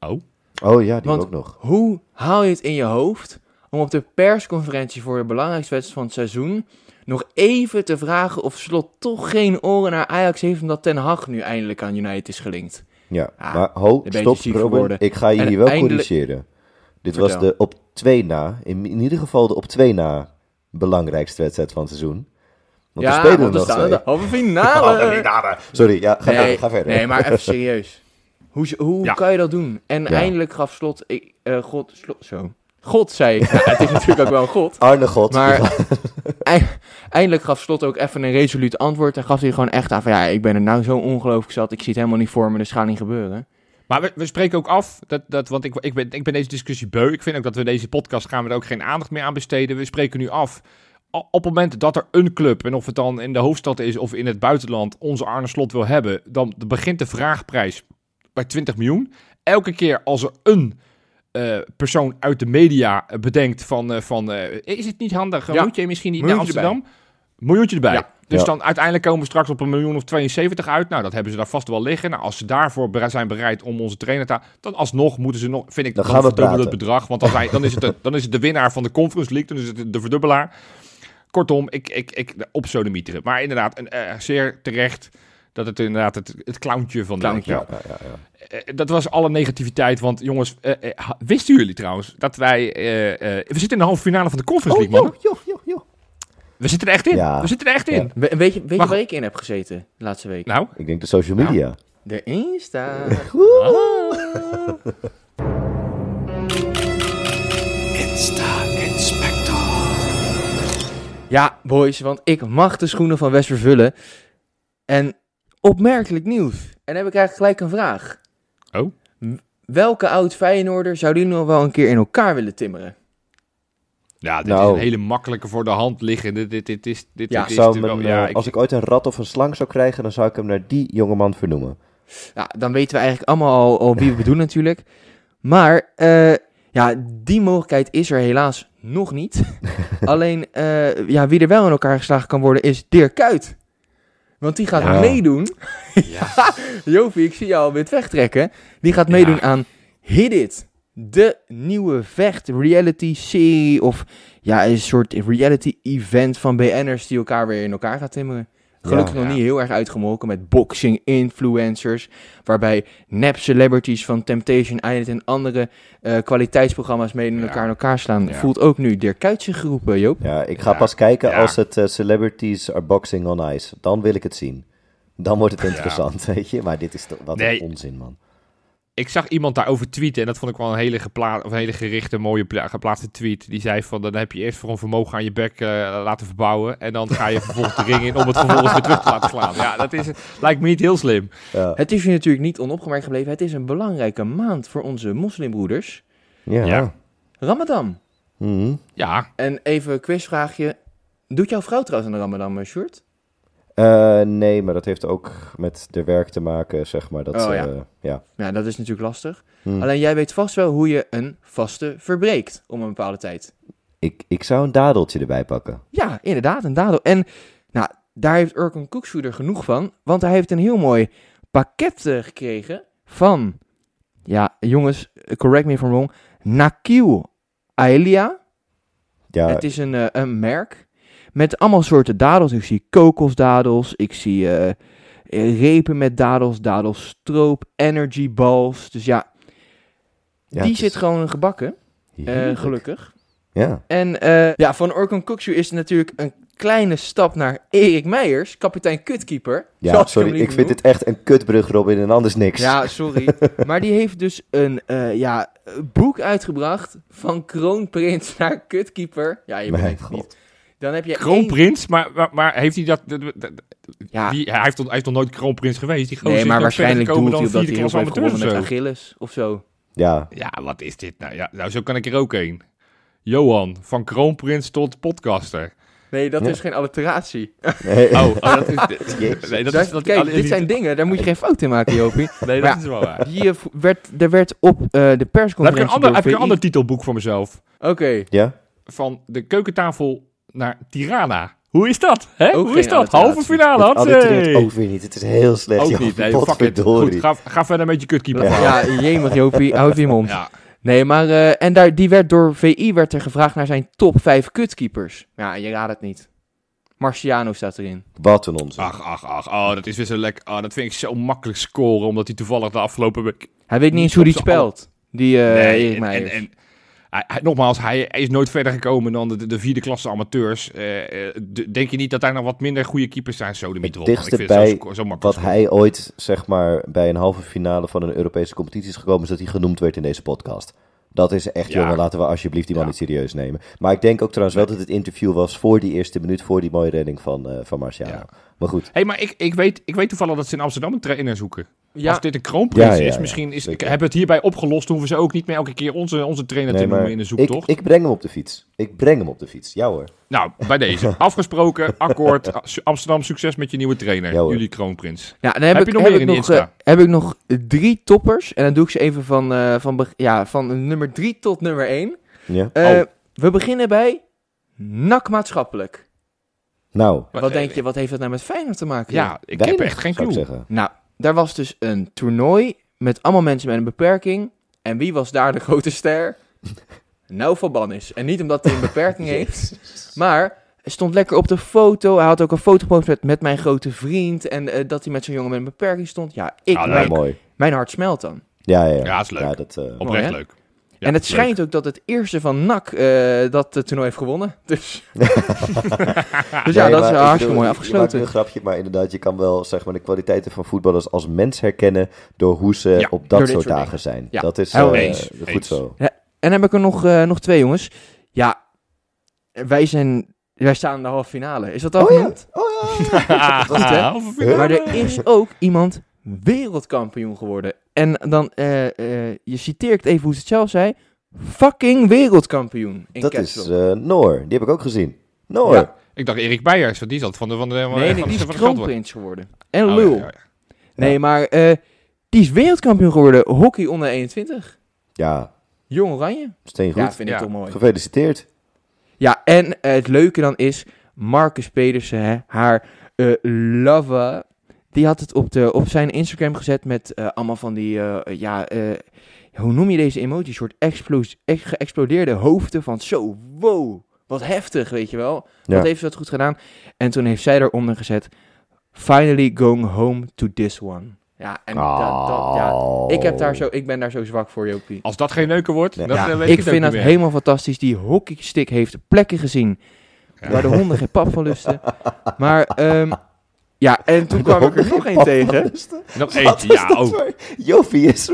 Oh, Oh ja, die Want- ook nog. Hoe haal je het in je hoofd om op de persconferentie voor de belangrijkste wedstrijd van het seizoen nog even te vragen of Slot toch geen oren naar Ajax heeft omdat Ten Hag nu eindelijk aan United is gelinkt? Ja, Ah, maar ho, stop Robin. Ik ga je En hier wel eindelijk- corrigeren. Dit Vertel. was de op twee na, in, in ieder geval de op twee na belangrijkste wedstrijd van het seizoen. Want ja, spelen want nog staan in twee. de [LAUGHS] halve finale. Sorry, ja, ga, Nee, ga verder. nee, maar even [LAUGHS] serieus. Hoe, hoe Ja. kan je dat doen? En Ja. eindelijk gaf Slot, ik, eh, God, Slot, zo. God zei ik. [LAUGHS] Ja, het is natuurlijk ook wel een God. Arne God. Maar [LAUGHS] ei- eindelijk gaf Slot ook even een resoluut antwoord. En gaf hij gewoon echt aan van ja, ik ben er nou zo ongelooflijk zat. Ik zie het helemaal niet voor me, dus het gaat niet gebeuren. Maar we, we spreken ook af, dat, dat, want ik, ik, ben, ik ben deze discussie beu. Ik vind ook dat we deze podcast gaan we er ook geen aandacht meer aan besteden. We spreken nu af. Op het moment dat er een club, en of het dan in de hoofdstad is of in het buitenland, onze Arne Slot wil hebben, dan begint de vraagprijs bij 20 miljoen. Elke keer als er een eh, persoon uit de media eh, bedenkt van, eh, van eh, is het niet handig, Ja. moet je misschien niet Miljoentje naar Amsterdam? Miljoentje erbij. Ja. Dus Ja. dan uiteindelijk komen we straks op een miljoen of 72 uit. Nou, dat hebben ze daar vast wel liggen. Nou, als ze daarvoor zijn bereid om onze trainer te dan alsnog moeten ze nog, vind ik, Dan dan, gaan we verdubbelen het bedrag. Want dan, zijn, dan, is het de, [LAUGHS] dan is het de winnaar van de Conference League. Dan is het de verdubbelaar. Kortom, ik, ik, ik op sodemieteren. Maar inderdaad, een, eh, zeer terecht dat het inderdaad het, het clowntje van de Clowntje. ja, ja, ja. eh, dat was alle negativiteit. Want jongens, eh, eh, wisten jullie trouwens dat wij... eh, eh, we zitten in de halve finale van de Conference Oh, League, man. joh, joh, joh, joh. We zitten er echt in. Ja. We zitten er echt Ja. in. We- weet je, weet je waar ik in heb gezeten de laatste week? Nou, Ik denk de social media. De Insta. Ja, boys, want ik mag de schoenen van West vervullen. En opmerkelijk nieuws. En dan heb ik eigenlijk gelijk een vraag. Oh? Welke oud Feyenoorder zouden jullie nog wel een keer in elkaar willen timmeren? Ja, dit Nou. is een hele makkelijke voor de hand liggende. Dit, dit, is, dit, Ja. dit is Zou men, wel- ja, als ik ooit een rat of een slang zou krijgen, dan zou ik hem naar die jongeman vernoemen. Ja, dan weten we eigenlijk allemaal al, al wie we bedoelen natuurlijk. Maar eh, ja, die mogelijkheid is er helaas nog niet. [LAUGHS] Alleen, eh, ja, wie er wel in elkaar geslagen kan worden is Dirk Kuyt. Want die gaat Ja. meedoen. Ja. [LAUGHS] Jopie, ik zie jou alweer het wegtrekken. Die gaat Ja. meedoen aan Hit It. De nieuwe vecht reality serie of ja, een soort reality event van BN'ers die elkaar weer in elkaar gaat timmeren. Gelukkig Ja. nog niet heel erg uitgemolken met boxing influencers, waarbij nep celebrities van Temptation Island en andere eh, kwaliteitsprogramma's mee in Ja. elkaar in elkaar slaan. Ja. Voelt ook nu Dirk Kuyt zich geroepen, Joop. Ja, ik ga Ja, pas kijken ja. als het eh, Celebrities are Boxing on Ice. Dan wil ik het zien. Dan wordt het interessant, [LAUGHS] weet je. Maar dit is toch wat Nee. een onzin, man. Ik zag iemand daarover tweeten en dat vond ik wel een hele, gepla of een hele gerichte, mooie pla- geplaatste tweet. Die zei van, dan heb je eerst voor een vermogen aan je bek eh, laten verbouwen en dan ga je vervolgens de ring in om het vervolgens weer terug te laten slaan. Ja, dat is, lijkt me niet heel slim. Ja. Het is je natuurlijk niet onopgemerkt gebleven. Het is een belangrijke maand voor onze moslimbroeders. Ja. Ja. Ramadan. Mhm. Ja, En even een quizvraagje. Doet jouw vrouw trouwens aan de Ramadan, eh, Sjoerd? Eh, nee, maar dat heeft ook met de werk te maken, zeg maar. Dat, Oh, oh, ja. ja. ja. Ja, dat is natuurlijk lastig. Hm. Alleen jij weet vast wel hoe je een vaste verbreekt om een bepaalde tijd. Ik, ik zou een dadeltje erbij pakken. Ja, inderdaad, een dadel. En nou, daar heeft Urkan er genoeg van. Want hij heeft een heel mooi pakket eh, gekregen van... Ja, jongens, correct me if I'm wrong. Nakil Aelia. Ja, Het is een, eh, een merk met allemaal soorten dadels. Ik zie kokosdadels, ik zie eh, eh, repen met dadels, dadelstroop, energy balls. Dus ja, ja, die zit gewoon gebakken, eh, gelukkig. Ja. En ja, van Orkan Koeksu is natuurlijk een kleine stap naar Erik Meijers, kapitein kutkeeper. Ja, sorry, ik vind dit echt een kutbrug, Robin, en anders niks. Ja, sorry. [LAUGHS] maar die heeft dus een ja, boek uitgebracht van kroonprins naar kutkeeper. Ja, je het god. niet. Dan heb je één- Kroonprins, maar, maar, maar heeft hij dat... dat- dat- Ja, wie- hij, heeft toch, hij is toch nooit kroonprins geweest? Die nee, maar nog waarschijnlijk doelt hij op dat hij heel veel heeft gewonnen met amateurs of zo. Achilles of zo. Ja, Ja, wat is dit nou? Ja, nou, zo kan ik er ook een. Johan, van kroonprins tot podcaster. Nee, dat Ja. is geen alliteratie. nee. [LAUGHS] Oh, oh, dat is... [LAUGHS] Nee, dat is... Dat, Kijk, dit zijn dingen, daar moet je geen fout in maken, Jopie. [LAUGHS] Nee, Maar dat is wel waar. Hier werd, er werd op eh, de Dan heb ik persconferentie een ander, heb ik een ander titelboek voor mezelf. Oké, Ja? Van de keukentafel naar Tirana. Hoe is dat? Hè? Ook Hoe is dat? Halve finale Het had allitereert ook weer niet. Het is heel slecht. Ook niet. Nee, fuck it. Potverdorie. Goed, ga, ga verder met je kutkeeper. ja, jemig Jopie, [LAUGHS] houd je mond. Ja. Nee, maar eh, en daar, die werd door VI werd er gevraagd naar zijn top 5 kutkeepers. Ja, je raadt het niet. Marciano staat erin. Wat een onzin. Ach, ach, ach. Oh, dat is weer zo lekker. Oh, dat vind ik zo makkelijk scoren, omdat hij toevallig de afgelopen week... Hij weet niet eens hoe z'n spelt. Die eh Nee, Erik en, en, en hij, hij- nogmaals, hij is nooit verder gekomen dan de, de vierde klasse amateurs. Eh, eh, de- denk je niet dat daar nog wat minder goede keepers zijn? Zo de Het dichtste Ik vind het bij zo, Wat hij ooit, zeg maar, bij een halve finale van een Europese competitie is gekomen, is dat hij genoemd werd in deze podcast. Dat is echt, Ja. jongen, laten we alsjeblieft die man Ja. niet serieus nemen. Maar ik denk ook trouwens wel dat het interview was voor die eerste minuut, voor die mooie redding van, eh van Marciano. Ja. Maar goed, hey, maar ik, ik, weet, ik weet toevallig dat ze in Amsterdam een trainer zoeken. Ja, Als dit een kroonprins Ja, ja, is, misschien is... Ik heb het hierbij opgelost, hoeven ze ook niet meer elke keer onze, onze trainer nee, te noemen in de ik, zoektocht. ik breng hem op de fiets. Ik breng hem op de fiets. Ja hoor. Nou, bij deze. [LAUGHS] Afgesproken, akkoord. Amsterdam, succes met je nieuwe trainer. Jullie kroonprins. ja, dan heb, Heb ik, je nog heb, meer ik in nog, eh, Insta? heb ik nog drie toppers. En dan doe ik ze even van, eh, van, ja, van nummer 3 tot nummer 1. Ja? Eh, Oh. We beginnen bij NAC maatschappelijk. Nou, Wat denk je, wat heeft dat nou met Feyenoord te maken? Ja, ik weinig, heb echt geen ik clue. zeggen. Nou, daar was dus een toernooi met allemaal mensen met een beperking. En wie was daar de [LAUGHS] grote ster? Nou van Bannis. En niet omdat hij een beperking [LAUGHS] heeft, maar hij stond lekker op de foto. Hij had ook een foto gepost met, met mijn grote vriend. En eh, dat hij met zo'n jongen met een beperking stond. Ja, ik, Ah, Ja, mijn, mooi. mijn hart smelt dan. Ja, ja, ja. Ja, is leuk. Ja, dat, eh, Oprecht leuk. Ja, en het leuk. schijnt ook dat het eerste van NAC eh, dat het toernooi heeft gewonnen. [LAUGHS] Dus, [LAUGHS] dus ja, Nee, dat is ik hartstikke bedoel, mooi afgesloten. een grapje, maar inderdaad, je kan wel zeg maar, de kwaliteiten van voetballers als mens herkennen door hoe ze Ja, op dat soort dagen zijn. Ja, dat is eh, eens, goed eens. zo. En dan heb ik er nog, eh, nog twee jongens. Ja, wij, zijn, wij staan in de halve finale. Is dat al Oh ja. Oh ja. [LAUGHS] Goed, hè? Halve finale. Maar er is ook iemand wereldkampioen geworden. En dan, eh, eh, je citeert even hoe ze het zelf zei. Fucking wereldkampioen. In dat is eh, Noor. Die heb ik ook gezien. Noor. Ja. Ik dacht Erik Beijers, want die zat van de van de van nee, van die de- is kroonprins geworden. En Oh, lul. ja, ja, ja. Nee, maar eh, die is wereldkampioen geworden. Hockey onder 21. Ja, Jong Oranje. steengoed. Ja, vind ik toch mooi. Gefeliciteerd. Ja, en het leuke dan is, Marcus Pedersen, hè, haar eh lover, die had het op, de, op zijn Instagram gezet met eh, allemaal van die, eh, ja, eh, hoe noem je deze emoji? Een soort explos- ex- geëxplodeerde hoofden van zo, wow, wat heftig, weet je wel. Ja. Wat heeft ze dat goed gedaan? En toen heeft zij eronder gezet, finally going home to this one. Ja, en dat, dat, ja, ik, heb daar zo, ik ben daar zo zwak voor, Jopie. Als dat geen neuken wordt, Nee. dan Ja, weet ik het vind dat meer. helemaal fantastisch. Die hockeystick heeft plekken gezien Ja. waar de honden geen pap van lusten. [LAUGHS] Maar ehm, ja, en toen kwam ik er nog geen één tegen. Nog eentje, is ja, dat ook. is...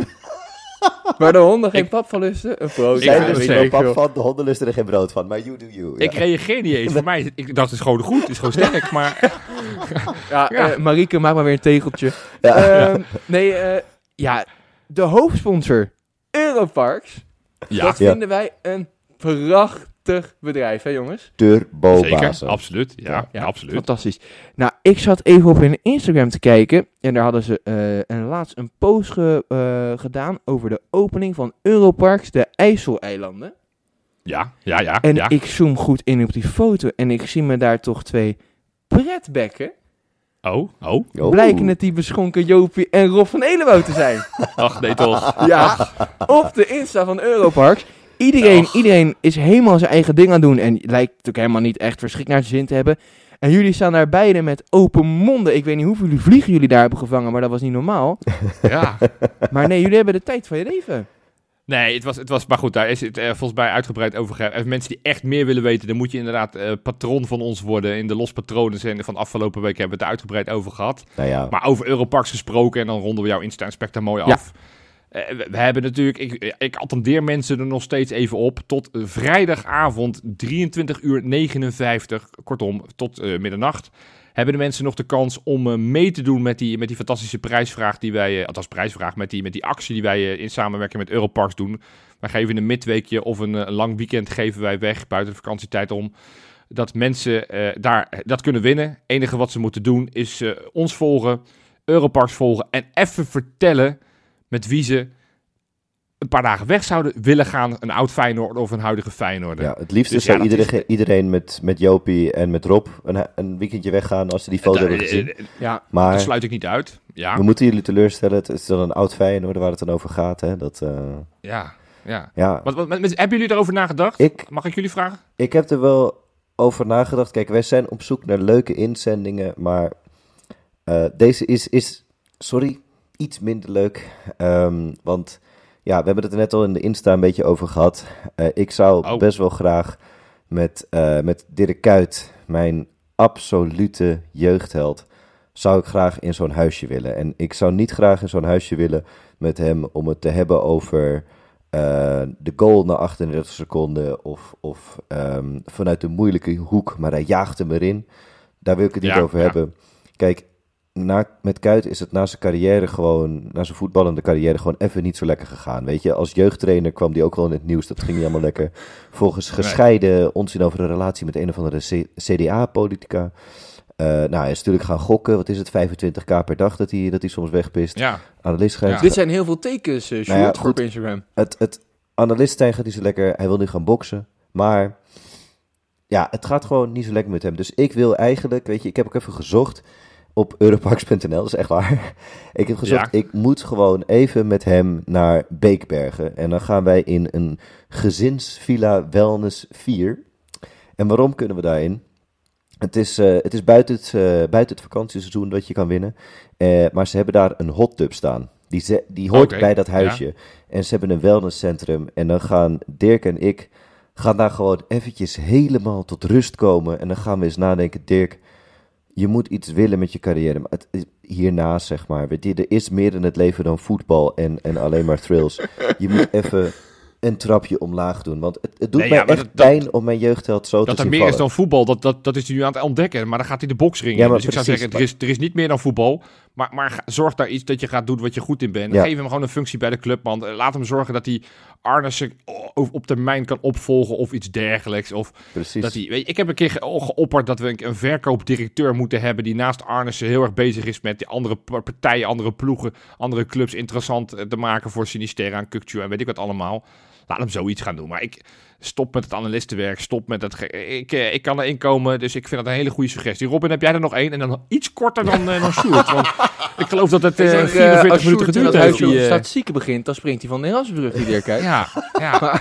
Waar de honden geen Ik- pap van lusten. Een brood. Ik Zijn er dus wel pap van, de honden lusten er geen brood van. Maar you do you. Ja. Ik reageer niet eens. Voor mij, ik dacht, het is gewoon goed. Het is gewoon sterk, maar... Ja, [LAUGHS] Ja. eh, Marieke, maak maar weer een tegeltje. Ja. Ehm, Nee, eh, ja, de hoofdsponsor Europarks. Ja, dat Ja. vinden wij een prachtig bedrijf, hè jongens? Turbo zeker. Absoluut. Ja, Ja, absoluut. Fantastisch. Nou, ik zat even op hun Instagram te kijken. En daar hadden ze eh, een, laatst een post ge- eh, gedaan over de opening van Europarks, de IJsseleilanden. Ja, ja, ja. En ja. ik zoom goed in op die foto en ik zie me daar toch twee pretbekken. Oh, oh. Oh. Blijken het die beschonken Jopie en Rob van Elenwoud te zijn. [LAUGHS] Ach, nee toch. ja, op de Insta van Europarks. Iedereen, Och. iedereen is helemaal zijn eigen ding aan het doen. En lijkt ook helemaal niet echt verschrikt naar zijn zin te hebben. En jullie staan daar beiden met open monden. Ik weet niet hoeveel vliegen jullie daar hebben gevangen, maar dat was niet normaal. [LAUGHS] Ja. Maar nee, jullie hebben de tijd van je leven. Nee, het was, het was maar goed, daar is het eh, volgens mij uitgebreid over. En mensen die echt meer willen weten, dan moet je inderdaad eh, patroon van ons worden. In de Los Patronen en van afgelopen week hebben we het er uitgebreid over gehad. Nou ja, Maar over Europarks gesproken, en dan ronden we jouw Insta-inspector mooi Ja. af. Eh, we, we hebben natuurlijk, ik, ik attendeer mensen er nog steeds even op, tot vrijdagavond 23 uur 59, kortom, tot eh, middernacht, hebben de mensen nog de kans om eh, mee te doen met die, met die fantastische prijsvraag die wij, eh, althans prijsvraag, met die, met die actie die wij eh, in samenwerking met Europarks doen. Wij geven een midweekje of een, eh, lang weekend geven wij weg buiten vakantietijd om dat mensen eh, daar dat kunnen winnen. Het enige wat ze moeten doen is eh, ons volgen, Europarks volgen en even vertellen met wie ze een paar dagen weg zouden willen gaan. Een oud Feyenoord of een huidige Feyenoord. ja, het liefste Dus zou ja, iedereen, iedereen met, met Jopie en met Rob een, een weekendje weggaan als ze die foto hebben gezien. Ja, Maar Dat sluit ik niet uit. Ja, we moeten jullie teleurstellen. Het is dan een oud Feyenoord waar het dan over gaat. Hè? Dat, eh, ja, ja. ja, Wat, wat, met- hebben jullie erover nagedacht? ik, Mag ik jullie vragen? ik heb er wel over nagedacht. Kijk, wij zijn op zoek naar leuke inzendingen. Maar eh, deze is, is, sorry, iets minder leuk. Ehm, want ja, we hebben het er net al in de Insta een beetje over gehad. Eh, ik zou Oh. best wel graag met, eh, met Dirk Kuyt, mijn absolute jeugdheld, zou ik graag in zo'n huisje willen. En ik zou niet graag in zo'n huisje willen met hem om het te hebben over eh, de goal na 38 seconden of, of ehm, vanuit de moeilijke hoek, maar hij jaagt hem erin. Daar wil ik het niet over ja. hebben. Kijk, na, met Kuit is het na zijn carrière gewoon, na zijn voetballende carrière gewoon even niet zo lekker gegaan. Weet je, als jeugdtrainer kwam die ook wel in het nieuws. Dat ging niet allemaal lekker. [LAUGHS] Volgens gescheiden onzin over een relatie met een of andere CDA-politica. Eh, nou, hij is natuurlijk gaan gokken. Wat is het, 25k per dag dat hij, dat hij soms wegpist. Ja, Analist Ja. dit zijn heel veel tekens, uh, Nou ja, goed. op Instagram. het, het analistijn gaat niet zo lekker. Hij wil nu gaan boksen. Maar ja, het gaat gewoon niet zo lekker met hem. Dus ik wil eigenlijk, weet je, ik heb ook even gezocht op europarks.nl. Dat is echt waar. [LAUGHS] Ik heb gezocht, Ja. ik moet gewoon even met hem naar Beekbergen. En dan gaan wij in een gezinsvilla Wellness 4. En waarom kunnen we daarin? Het is, eh, het is buiten, het, eh, buiten het vakantieseizoen dat je kan winnen. Eh, maar ze hebben daar een hot tub staan. Die, ze, die hoort bij dat huisje. En ze hebben een wellnesscentrum. En dan gaan Dirk en ik gaan daar gewoon eventjes helemaal tot rust komen. En dan gaan we eens nadenken, Dirk, je moet iets willen met je carrière. Maar het is hiernaast, zeg maar. Weet je, er is meer in het leven dan voetbal en, en alleen maar thrills. Je moet [LAUGHS] even een trapje omlaag doen. Want het, het doet Nee, mij ja, echt dat- dat- pijn om mijn jeugdheld zo dat te er zien meer vallen. is dan voetbal, dat, dat, dat is hij nu aan het ontdekken. Maar dan gaat hij de boksring Ja, in. maar Dus ik zou precies, zeggen, er is, er is niet meer dan voetbal. Maar, maar zorg daar iets dat je gaat doen wat je goed in bent. Ja. Geef hem gewoon een functie bij de club, man. Eh, Laat hem zorgen dat hij Arnissen op, termijn kan opvolgen of iets dergelijks. Of Precies. Dat hij, weet je, ik heb een keer ge- geopperd dat we een, verkoopdirecteur moeten hebben die naast Arnissen heel erg bezig is met die andere pa- partijen, andere ploegen, andere clubs interessant eh, te maken voor Sinistera en Kukcu en weet ik wat allemaal. Laat hem zoiets gaan doen. Maar ik stop met het analistenwerk, stop met het... Ik, eh, ik kan erin komen, dus ik vind dat een hele goede suggestie. Robin, heb jij er nog één? En dan iets korter dan, eh dan Sjoerd. Want ik geloof dat het eh, denk, eh, 44 als minuten geduurd heeft. Die, op eh, statistieken begint, dan springt hij van de Erasmusbrug die Dirk kijkt. ja, ja. [LAUGHS]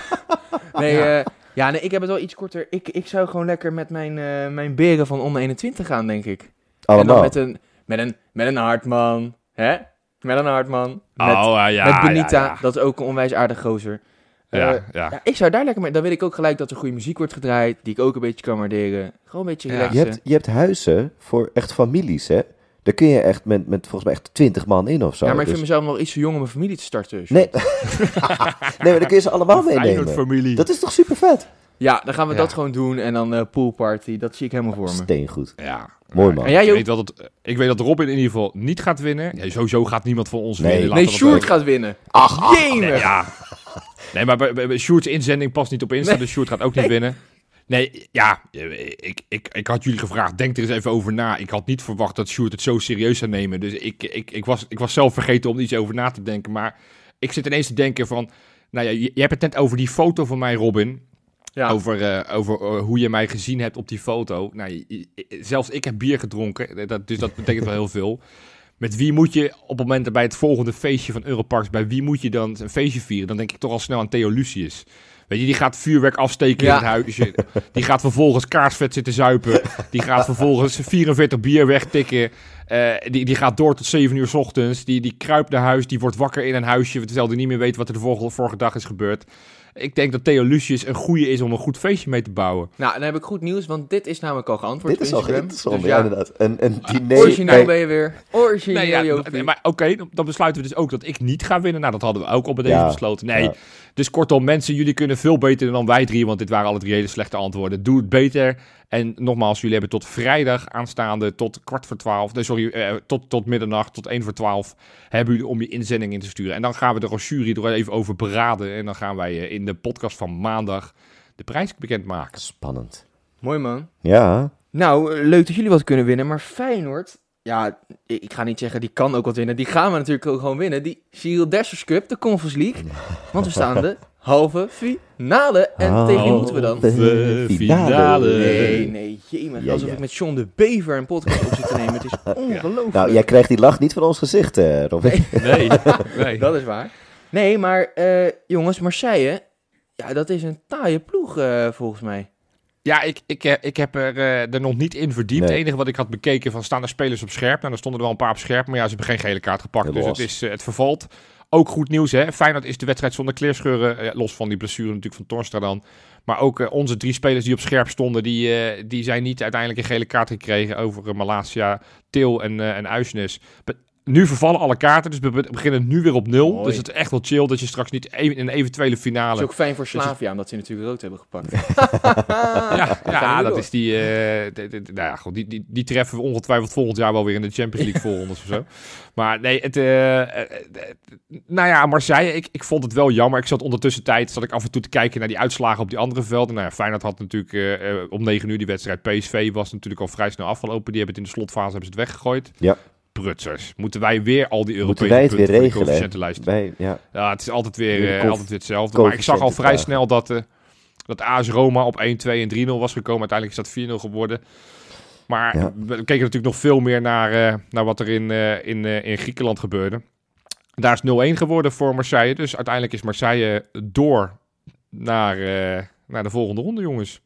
Nee, Ja. ja. ja, nee, ik heb het wel iets korter. Ik, ik zou gewoon lekker met mijn, eh, mijn beren van onder 21 gaan, denk ik. En Allemaal. dan met een, met een, met een hartman. Hè? Met een hartman. Met, oh, ja, met Benita, ja, ja. dat is ook een onwijs aardig gozer. Ja, Eh, ja. ja, ik zou daar lekker mee. Dan weet ik ook gelijk dat er goede muziek wordt gedraaid, die ik ook een beetje kan waarderen. Gewoon een beetje Ja. relaxen. Je hebt, je hebt huizen voor echt families, hè? Daar kun je echt met, met volgens mij echt twintig man in of zo. ja, maar ik Dus- vind mezelf nog iets te jong om een familie te starten. Nee. [LAUGHS] nee, maar dan kun je ze allemaal meenemen. Feyenoord-familie. Dat is toch super vet? Ja, dan gaan we Ja. dat gewoon doen en dan eh poolparty. Dat zie ik helemaal voor me. Steengoed. Ja. Mooi, man. En jij, ik, weet wel dat, ik weet dat Robin in ieder geval niet gaat winnen. Ja, sowieso gaat niemand van ons Nee. winnen. Nee, Sjoerd gaat winnen. Ach, Jemig. Nee, ja. nee maar bij, bij, bij Sjoerd's inzending past niet op Insta, Nee. dus Sjoerd gaat ook niet winnen. Nee, ja, ik, ik, ik had jullie gevraagd, denk er eens even over na. Ik had niet verwacht dat Sjoerd het zo serieus zou nemen. Dus ik, ik, ik, was, ik was zelf vergeten om er iets over na te denken. Maar ik zit ineens te denken van... Nou ja, je, je hebt het net over die foto van mij, Robin. Ja. Over, eh, over eh, hoe je mij gezien hebt op die foto. Nou, je- zelfs ik heb bier gedronken, dat, dus dat betekent wel heel [LAUGHS] veel. Met wie moet je op het moment bij het volgende feestje van Europarks, bij wie moet je dan een feestje vieren? Dan denk ik toch al snel aan Theo Lucius. Weet je, die gaat vuurwerk afsteken Ja. in het huisje. Die gaat vervolgens kaarsvet zitten zuipen. Die gaat vervolgens 44 bier wegtikken. Eh, die, die gaat door tot 7 uur 's ochtends. Die, die kruipt naar huis. Die wordt wakker in een huisje. Terwijl hij niet meer weet wat er de vorige, vorige dag is gebeurd. Ik denk dat Theo Lucius een goede is om een goed feestje mee te bouwen. Nou, dan heb ik goed nieuws, want dit is namelijk al geantwoord Dit is op al interessant, Dus ja, ja, inderdaad. Een, een diner... origineel bij- ben je weer. Origineel, Nee, ja, Jopie. nee, maar oké, dan, dan besluiten we dus ook dat ik niet ga winnen. Nou, dat hadden we ook al bij deze Ja, besloten. Nee, ja. dus kortom, mensen, jullie kunnen veel beter dan wij drie, want dit waren alle drie hele slechte antwoorden. Doe het beter. En nogmaals, jullie hebben tot vrijdag aanstaande, tot kwart voor twaalf, nee, sorry, eh, tot, tot middernacht, tot één voor twaalf, hebben jullie om je inzending in te sturen. En dan gaan we er als jury er even over beraden. En dan gaan wij eh, in de podcast van maandag de prijs bekendmaken. Spannend. Mooi man. Ja, Nou, eh, leuk dat jullie wat kunnen winnen, maar Feyenoord... Ja, ik ik ga niet zeggen, die kan ook wat winnen. Die gaan we natuurlijk ook gewoon winnen. Die Cyril Dessers Cup, de Conference League. Want we staan de halve finale. En tegen wie moeten we dan? Halve finale. Nee, nee, jemig. Ja, Alsof ja. ik met John de Bever een podcast op zit te nemen. Het is [LAUGHS] ongelooflijk. nou, jij krijgt die lach niet van ons gezicht, eh, Robin. Nee, nee. [LAUGHS] Dat is waar. Nee, maar eh, jongens, Marseille, ja, dat is een taaie ploeg eh, volgens mij. Ja, ik, ik, eh, ik heb er, eh, er nog niet in verdiept. Nee. Het enige wat ik had bekeken van staan er spelers op scherp. Nou, daar stonden er wel een paar op scherp. Maar ja, ze hebben geen gele kaart gepakt. Heel dus los. het, is, het vervalt. Ook goed nieuws, hè. Feyenoord is de wedstrijd zonder kleerscheuren. eh, los van die blessure natuurlijk van Torstra dan. Maar ook eh, onze drie spelers die op scherp stonden... die, eh, die zijn niet uiteindelijk een gele kaart gekregen... over Malasia, Til en, en Uisnes. Nu vervallen alle kaarten, dus we be- beginnen nu weer op nul. Mooi. Dus het is echt wel chill dat je straks niet even in een eventuele Dat finale... is ook fijn voor het- Slavia, omdat ze natuurlijk rood hebben gepakt. [LAUGHS] [LAUGHS] Ja, ja dat door. is die, eh, de- de- de- nou ja, goed, die, die, die treffen we ongetwijfeld volgend jaar wel weer in de Champions League voorrondes of zo. [LAUGHS] Maar nee, het, eh, nou ja, Marseille, ik, ik vond het wel jammer. Ik zat ondertussen tijd, zat ik af en toe te kijken naar die uitslagen op die andere velden. Nou ja, Feyenoord had natuurlijk om 9 uur die wedstrijd. PSV was natuurlijk al vrij snel afgelopen. Die hebben het in de slotfase hebben ze het weggegooid. Ja. Prutsers. Moeten wij weer al die Europese wij het punten regelen? Wij, ja. ja, het is altijd weer, kof- altijd weer hetzelfde. Maar ik zag al vrij snel dat, eh dat AS Roma op 1, 2 en 3-0 was gekomen. Uiteindelijk is dat 4-0 geworden. Maar Ja. we keken natuurlijk nog veel meer naar, eh, naar wat er in, in, in Griekenland gebeurde. Daar is 0-1 geworden voor Marseille. Dus uiteindelijk is Marseille door naar, naar de volgende ronde, jongens.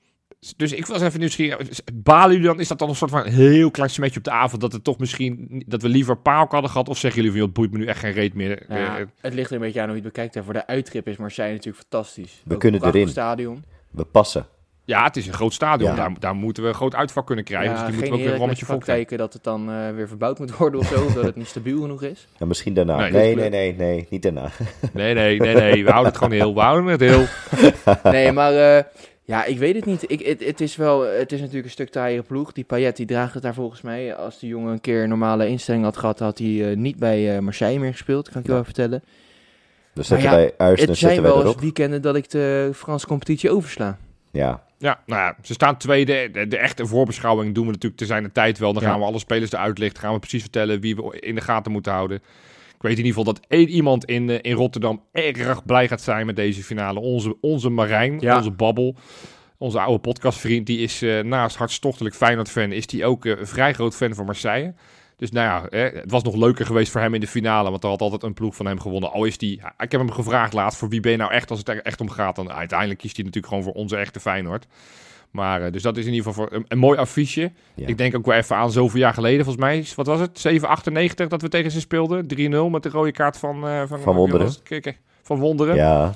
Dus ik was even nieuwsgierig. Balen jullie dan? Is dat dan een soort van heel klein smetje op de avond? Dat het toch misschien... Dat we liever Paok hadden gehad? Of zeggen jullie van, joh, het boeit me nu echt geen reet meer? Ja, Eh, het ligt er een beetje aan hoe je het bekijkt. En voor de uittrip is Marseille natuurlijk fantastisch. We Ook kunnen erin. stadion. We passen. Ja, het is een groot stadion. Ja. Daar, daar moeten we een groot uitvak kunnen krijgen. Ja, dus die moeten we ook weer een vol krijgen. praktijken dat het dan eh, weer verbouwd moet worden of zo. Omdat het niet stabiel genoeg is. [LAUGHS] En misschien daarna. Nee. Nee, nee, nee, nee, niet daarna. Nee, nee, nee, nee. We houden het gewoon heel. We houden het heel. [LAUGHS] Nee, maar eh, ja, ik weet het niet. Ik, het, het, is wel, het is natuurlijk een stuk taaiere ploeg. Die Payet die draagt het daar volgens mij. Als die jongen een keer een normale instelling had gehad, had hij eh, niet bij eh, Marseille meer gespeeld. Kan ik je wel vertellen. Dus zetten ja, wij het zijn wel eens weekenden dat ik de Franse competitie oversla. Ja, Ja, nou ja, ze staan tweede. De, de echte voorbeschouwing doen we natuurlijk te zijn de tijd wel. Dan Ja. gaan we alle spelers eruit lichten. Gaan we precies vertellen wie we in de gaten moeten houden. Ik weet in ieder geval dat één iemand in, eh, in Rotterdam erg blij gaat zijn met deze finale. Onze, onze Marijn, Ja. onze Babbel. Onze oude podcastvriend, die is eh, naast hartstochtelijk Feyenoord-fan, is die ook eh, een vrij groot fan van Marseille. Dus nou ja, hè, het was nog leuker geweest voor hem in de finale, want er had altijd een ploeg van hem gewonnen. Al is die, ik heb hem gevraagd laatst, voor wie ben je nou echt als het er echt om gaat? Dan uiteindelijk kiest hij natuurlijk gewoon voor onze echte Feyenoord. Maar, eh, dus dat is in ieder geval voor een, een mooi affiche. ja. Ik denk ook wel even aan zoveel jaar geleden, volgens mij, wat was het? 798 dat we tegen ze speelden. 3-0 met de rode kaart van... eh, van, Van Wonderen. Van Wonderen. ja.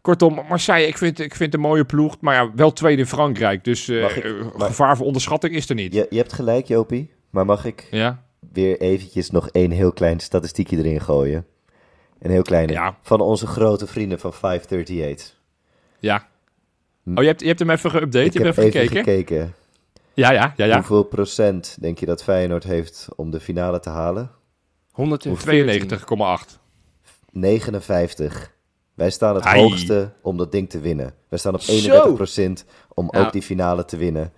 Kortom, Marseille, ik vind, ik vind een mooie ploeg. Maar ja, wel tweede in Frankrijk. Dus eh, Mag ik- mag- gevaar voor onderschatting is er niet. Je, je hebt gelijk, Jopie. Maar mag ik Ja? weer eventjes nog één heel klein statistiekje erin gooien? Een heel kleine. Ja. Van onze grote vrienden van 538. Ja. Oh, je hebt, je hebt hem even geüpdate? ik Je heb hebt even even gekeken? gekeken. Ja, ja, ja, ja. Hoeveel procent denk je dat Feyenoord heeft om de finale te halen? 114. 92,8. 59. Wij staan het Ai. hoogste om dat ding te winnen. Wij staan op Zo. 31% om Ja. ook die finale te winnen.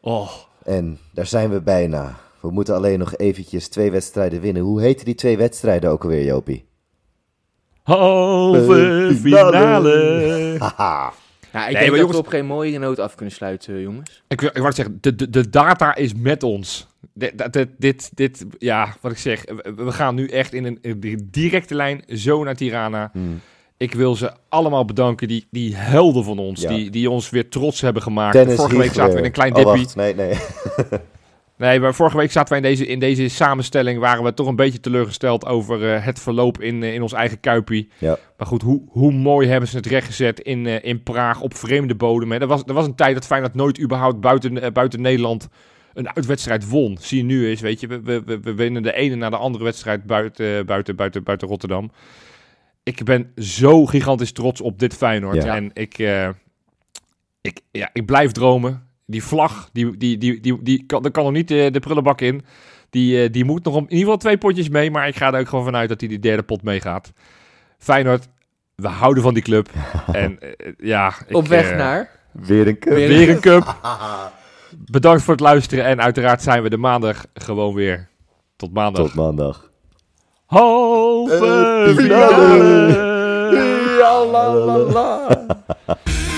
Oh. En daar zijn we bijna. We moeten alleen nog eventjes twee wedstrijden winnen. Hoe heten die twee wedstrijden ook alweer, Jopie? Halve finale. [LAUGHS] Haha. Ja, ik Nee, denk dat jongens- we op geen mooie noot af kunnen sluiten, eh, jongens. Ik, wil- ik wou zeggen, de, de, de data is met ons. Dit, dit, dit, dit, ja, wat ik zeg, we, gaan nu echt in een, een directe lijn zo naar Tirana. Hmm. Ik wil ze allemaal bedanken, die, die helden van ons, Ja. die, die ons weer trots hebben gemaakt. Dennis Vorige week zaten we in een klein. Oh, dippie. wacht, nee, nee. [LAUGHS] Nee, maar vorige week zaten wij in deze, in deze samenstelling, waren we toch een beetje teleurgesteld over eh, het verloop in, eh, in ons eigen kuipie. Ja. Maar goed, hoe, hoe mooi hebben ze het rechtgezet in, eh, in Praag op vreemde bodem. Hè. Er, was, er was een tijd dat Feyenoord nooit überhaupt buiten, buiten Nederland een uitwedstrijd won. Zie je nu eens, weet je. We, we, we, winnen de ene na de andere wedstrijd buiten, buiten, buiten, buiten Rotterdam. Ik ben zo gigantisch trots op dit Feyenoord. Ja. En ik, ik, ja, ik blijf dromen. Die vlag, die, die, die, die, die kan, er kan nog niet de, de prullenbak in. Die, eh, die moet nog om, in ieder geval twee potjes mee. Maar ik ga er ook gewoon vanuit dat hij die derde pot meegaat. Feyenoord, we houden van die club. [LAUGHS] en eh, ja, ik, Op weg eh, naar... Weer een cup. Weer- een cup. [LAUGHS] Bedankt voor het luisteren. En uiteraard zijn we de maandag gewoon weer. Tot maandag. Tot maandag. Halve Eh, finale. Ja, la, la, la. [LAUGHS]